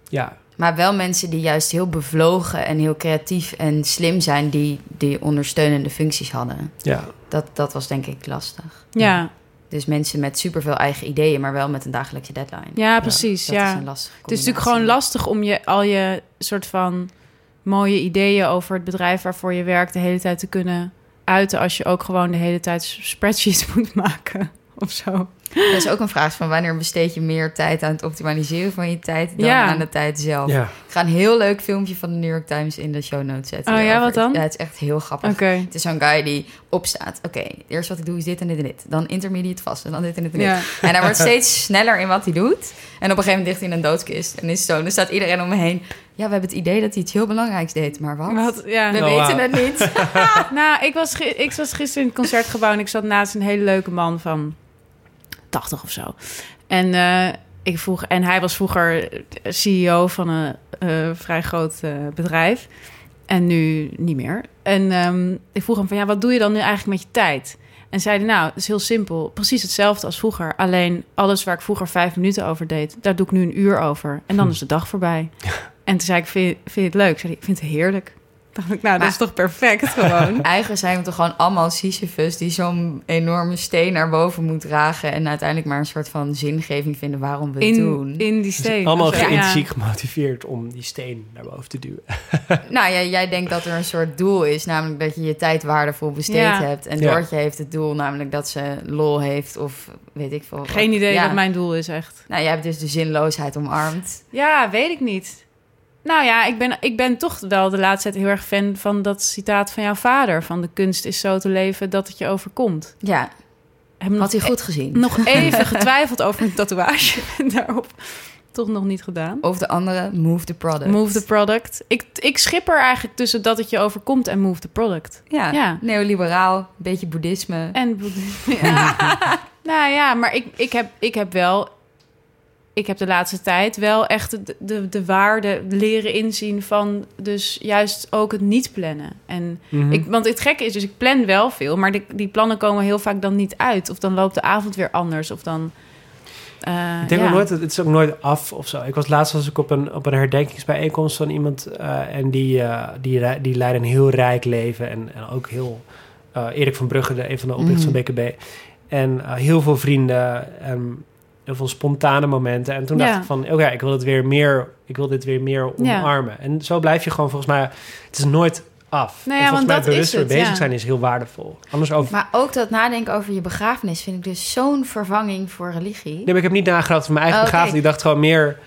Ja, Maar wel mensen die juist heel bevlogen en heel creatief en slim zijn... die, die ondersteunende functies hadden. ja, Dat, dat was denk ik lastig. Ja, Dus mensen met superveel eigen ideeën, maar wel met een dagelijkse deadline. ja, precies. dat ja. is een lastige Het is natuurlijk gewoon lastig om je al je soort van mooie ideeën over het bedrijf waarvoor je werkt de hele tijd te kunnen uiten als je ook gewoon de hele tijd spreadsheets (laughs) moet maken of zo. Dat is ook een vraag van wanneer besteed je meer tijd aan het optimaliseren van je tijd dan Ja. aan de tijd zelf. ja. Ik ga een heel leuk filmpje van de New York Times in de show notes zetten. Oh ja, wat dan? Ja, het is echt heel grappig. Het is zo'n guy die opstaat. Oké, eerst wat ik doe is dit en dit en dit. Dan intermediate vast en dan dit en dit en dit. Ja. En hij wordt (laughs) steeds sneller in wat hij doet. En op een gegeven moment ligt hij in een doodskist. En is zo, dan staat iedereen om me heen. Ja, we hebben het idee dat hij iets heel belangrijks deed. Maar wat? Wat, ja. We Oh, weten het niet. (laughs) Nou, ik was, ik was gisteren in het concertgebouw en ik zat naast een hele leuke man van 80 of zo. En, eh, ik vroeg, en hij was vroeger CEO van een eh, vrij groot eh, bedrijf. En nu niet meer. En ehm, ik vroeg hem van, ja, wat doe je dan nu eigenlijk met je tijd? En zeiden, nou, het is heel simpel. Precies hetzelfde als vroeger. Alleen alles waar ik vroeger vijf minuten over deed... daar doe ik nu een uur over. En dan Hm. is de dag voorbij. En toen zei ik, vind, vind je het leuk? Zei ik vind het heerlijk. Dacht ik, nou, dat is toch perfect gewoon. (laughs) Eigenlijk zijn we toch gewoon allemaal Sisyphus... die zo'n enorme steen naar boven moet dragen... en uiteindelijk maar een soort van zingeving vinden waarom we het in, doen. in die Dus steen. allemaal intrinsiek gemotiveerd om die steen naar boven te duwen. (laughs) Nou ja, jij denkt dat er een soort doel is... namelijk dat je je tijd waardevol besteed Ja. hebt. En Ja. Doortje heeft het doel namelijk dat ze lol heeft... of weet ik veel. Geen idee Ja. wat mijn doel is, echt. Nou, jij hebt dus de zinloosheid omarmd. Ja, weet ik niet. Nou ja, ik ben, ik ben toch wel de laatste tijd heel erg fan van dat citaat van jouw vader. Van de kunst is zo te leven dat het je overkomt. Ja, Heb had hij goed gezien. nog (laughs) even getwijfeld over een tatoeage. (laughs) Daarop toch nog niet gedaan. Of de andere, move the product. Move the product. Ik, ik schip er eigenlijk tussen dat het je overkomt en move the product. Ja, Ja. neoliberaal, beetje boeddhisme. En boeddhisme. Ja. (laughs) nou ja, maar ik, ik, heb, ik heb wel... Ik heb de laatste tijd wel echt de, de, de waarde leren inzien van dus juist ook het niet plannen. En Mhm. ik, want het gekke is dus, ik plan wel veel, maar die, die plannen komen heel vaak dan niet uit. Of dan loopt de avond weer anders. Of dan. eh, Ik denk ja. ook nooit, het is ook nooit af of zo. Ik was laatst was ik op een, op een herdenkingsbijeenkomst van iemand eh, en die, eh, die, die leidde een heel rijk leven en, en ook heel Erik van Brugge, de, een van de oprichters Mhm. van BKB. En heel veel vrienden en heel veel spontane momenten. En toen Ja. dacht ik van, oké, ik wil het weer meer, ik wil dit weer meer omarmen. En zo blijf je gewoon volgens mij, het is nooit af. Nou ja, en volgens want mij bewuster het, bezig zijn is heel waardevol. Anders over... Maar ook dat nadenken over je begrafenis vind ik dus zo'n vervanging voor religie. Nee, maar ik heb niet nagedacht over mijn eigen Oh, begrafenis. Ik dacht gewoon meer...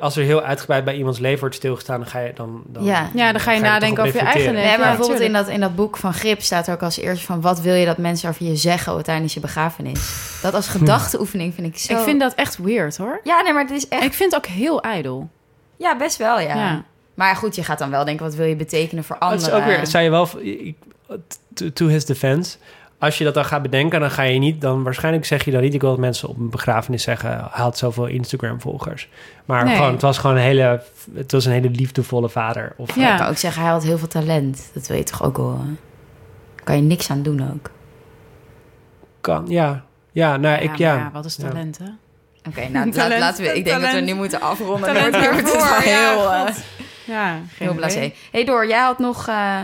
Als er heel uitgebreid bij iemands leven wordt stilgestaan... dan ga je, dan, dan, Ja. Ja, dan ga je nadenken over je eigen leven. Nee, maar Ja, bijvoorbeeld in dat, in dat boek van Grip staat er ook als eerste van... wat wil je dat mensen over je zeggen tijdens je begrafenis? Dat als gedachteoefening vind ik zo... Ik vind dat echt weird, hoor. Ja, nee, maar het is echt... Ik vind het ook heel ijdel. Ja, best wel, ja. Ja. Maar goed, je gaat dan wel denken... wat wil je betekenen voor anderen? is ook weer, zei je wel, to his defense... Als je dat dan gaat bedenken, dan ga je niet... dan waarschijnlijk zeg je dan niet... ik wil dat mensen op een begrafenis zeggen... hij had zoveel Instagram-volgers. Maar Nee. gewoon, het was gewoon een hele... het was een hele liefdevolle vader. Of, Ja. Ik kan ook zeggen, hij had heel veel talent. Dat wil je toch ook horen? kan je niks aan doen ook. kan, ja. Ja, nou, ik, maar ja. wat is Ja. talent, hè? Oké, nou Talent, laten we... Ik denk dat we nu moeten afronden. Talent (laughs) het ja, heel, eh, God. Ja, geen heel blasé. idee. hey Door, jij had nog eh,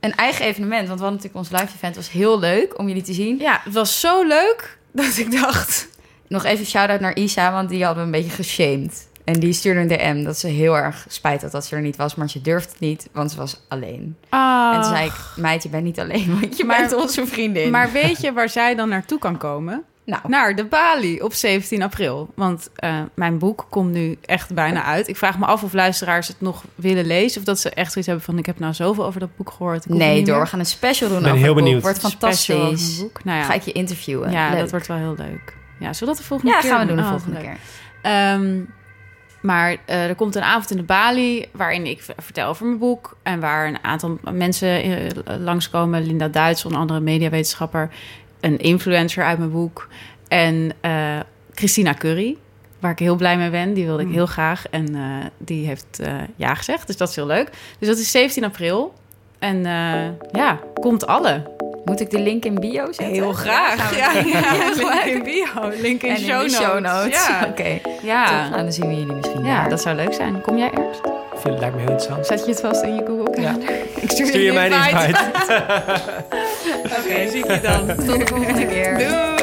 een eigen evenement. Want we hadden natuurlijk ons live event. was heel leuk om jullie te zien. Ja, het was zo leuk dat ik dacht... Nog even shout-out naar Isa, want die hadden we een beetje geshamed. En die stuurde een DM dat ze heel erg spijt had dat ze er niet was. Maar ze durfde het niet, want ze was alleen. Ah, En toen zei ik, meid, je bent niet alleen, want je Maar- bent onze vriendin. Maar weet je waar zij dan naartoe kan komen? Nou, Naar de Bali op 17 april. Want eh, mijn boek komt nu echt bijna uit. Ik vraag me af of luisteraars het nog willen lezen. Of dat ze echt zoiets hebben van... ik heb nou zoveel over dat boek gehoord. ik nee, door. meer. We gaan een special doen ben over heel het boek. benieuwd. Wordt fantastisch. boek. Nou ja, Ga ik je interviewen. ja Leuk. dat wordt wel heel leuk. Ja, zullen we dat de volgende Ja, keer gaan we doen de Oh, volgende keer. Ehm, maar eh, er komt een avond in de Bali waarin ik vertel over mijn boek. En waar een aantal mensen eh, langskomen. Linda Duits, een andere mediawetenschapper. Een influencer uit mijn boek. En eh, Christina Curry, waar ik heel blij mee ben. Die wilde ik Mm. heel graag. En eh, die heeft eh, ja gezegd. Dus dat is heel leuk. Dus dat is 17 april. En eh, ja, komt alle. Moet ik de link in bio zetten? Heel graag. Ja, ja, (laughs) link in bio. Link in, En show, in de show notes. Ja, (laughs) Oké. ja. Top. Nou, dan zien we jullie misschien ja daar. dat zou leuk zijn. Kom jij eerst? Ik vind het lijkt me heel interessant. Zet je het vast in je Google Ja. Calendar? (laughs) Ik stuur, Stuur je mij een invite? Oké, zie ik je dan. Tot de volgende keer. Doei!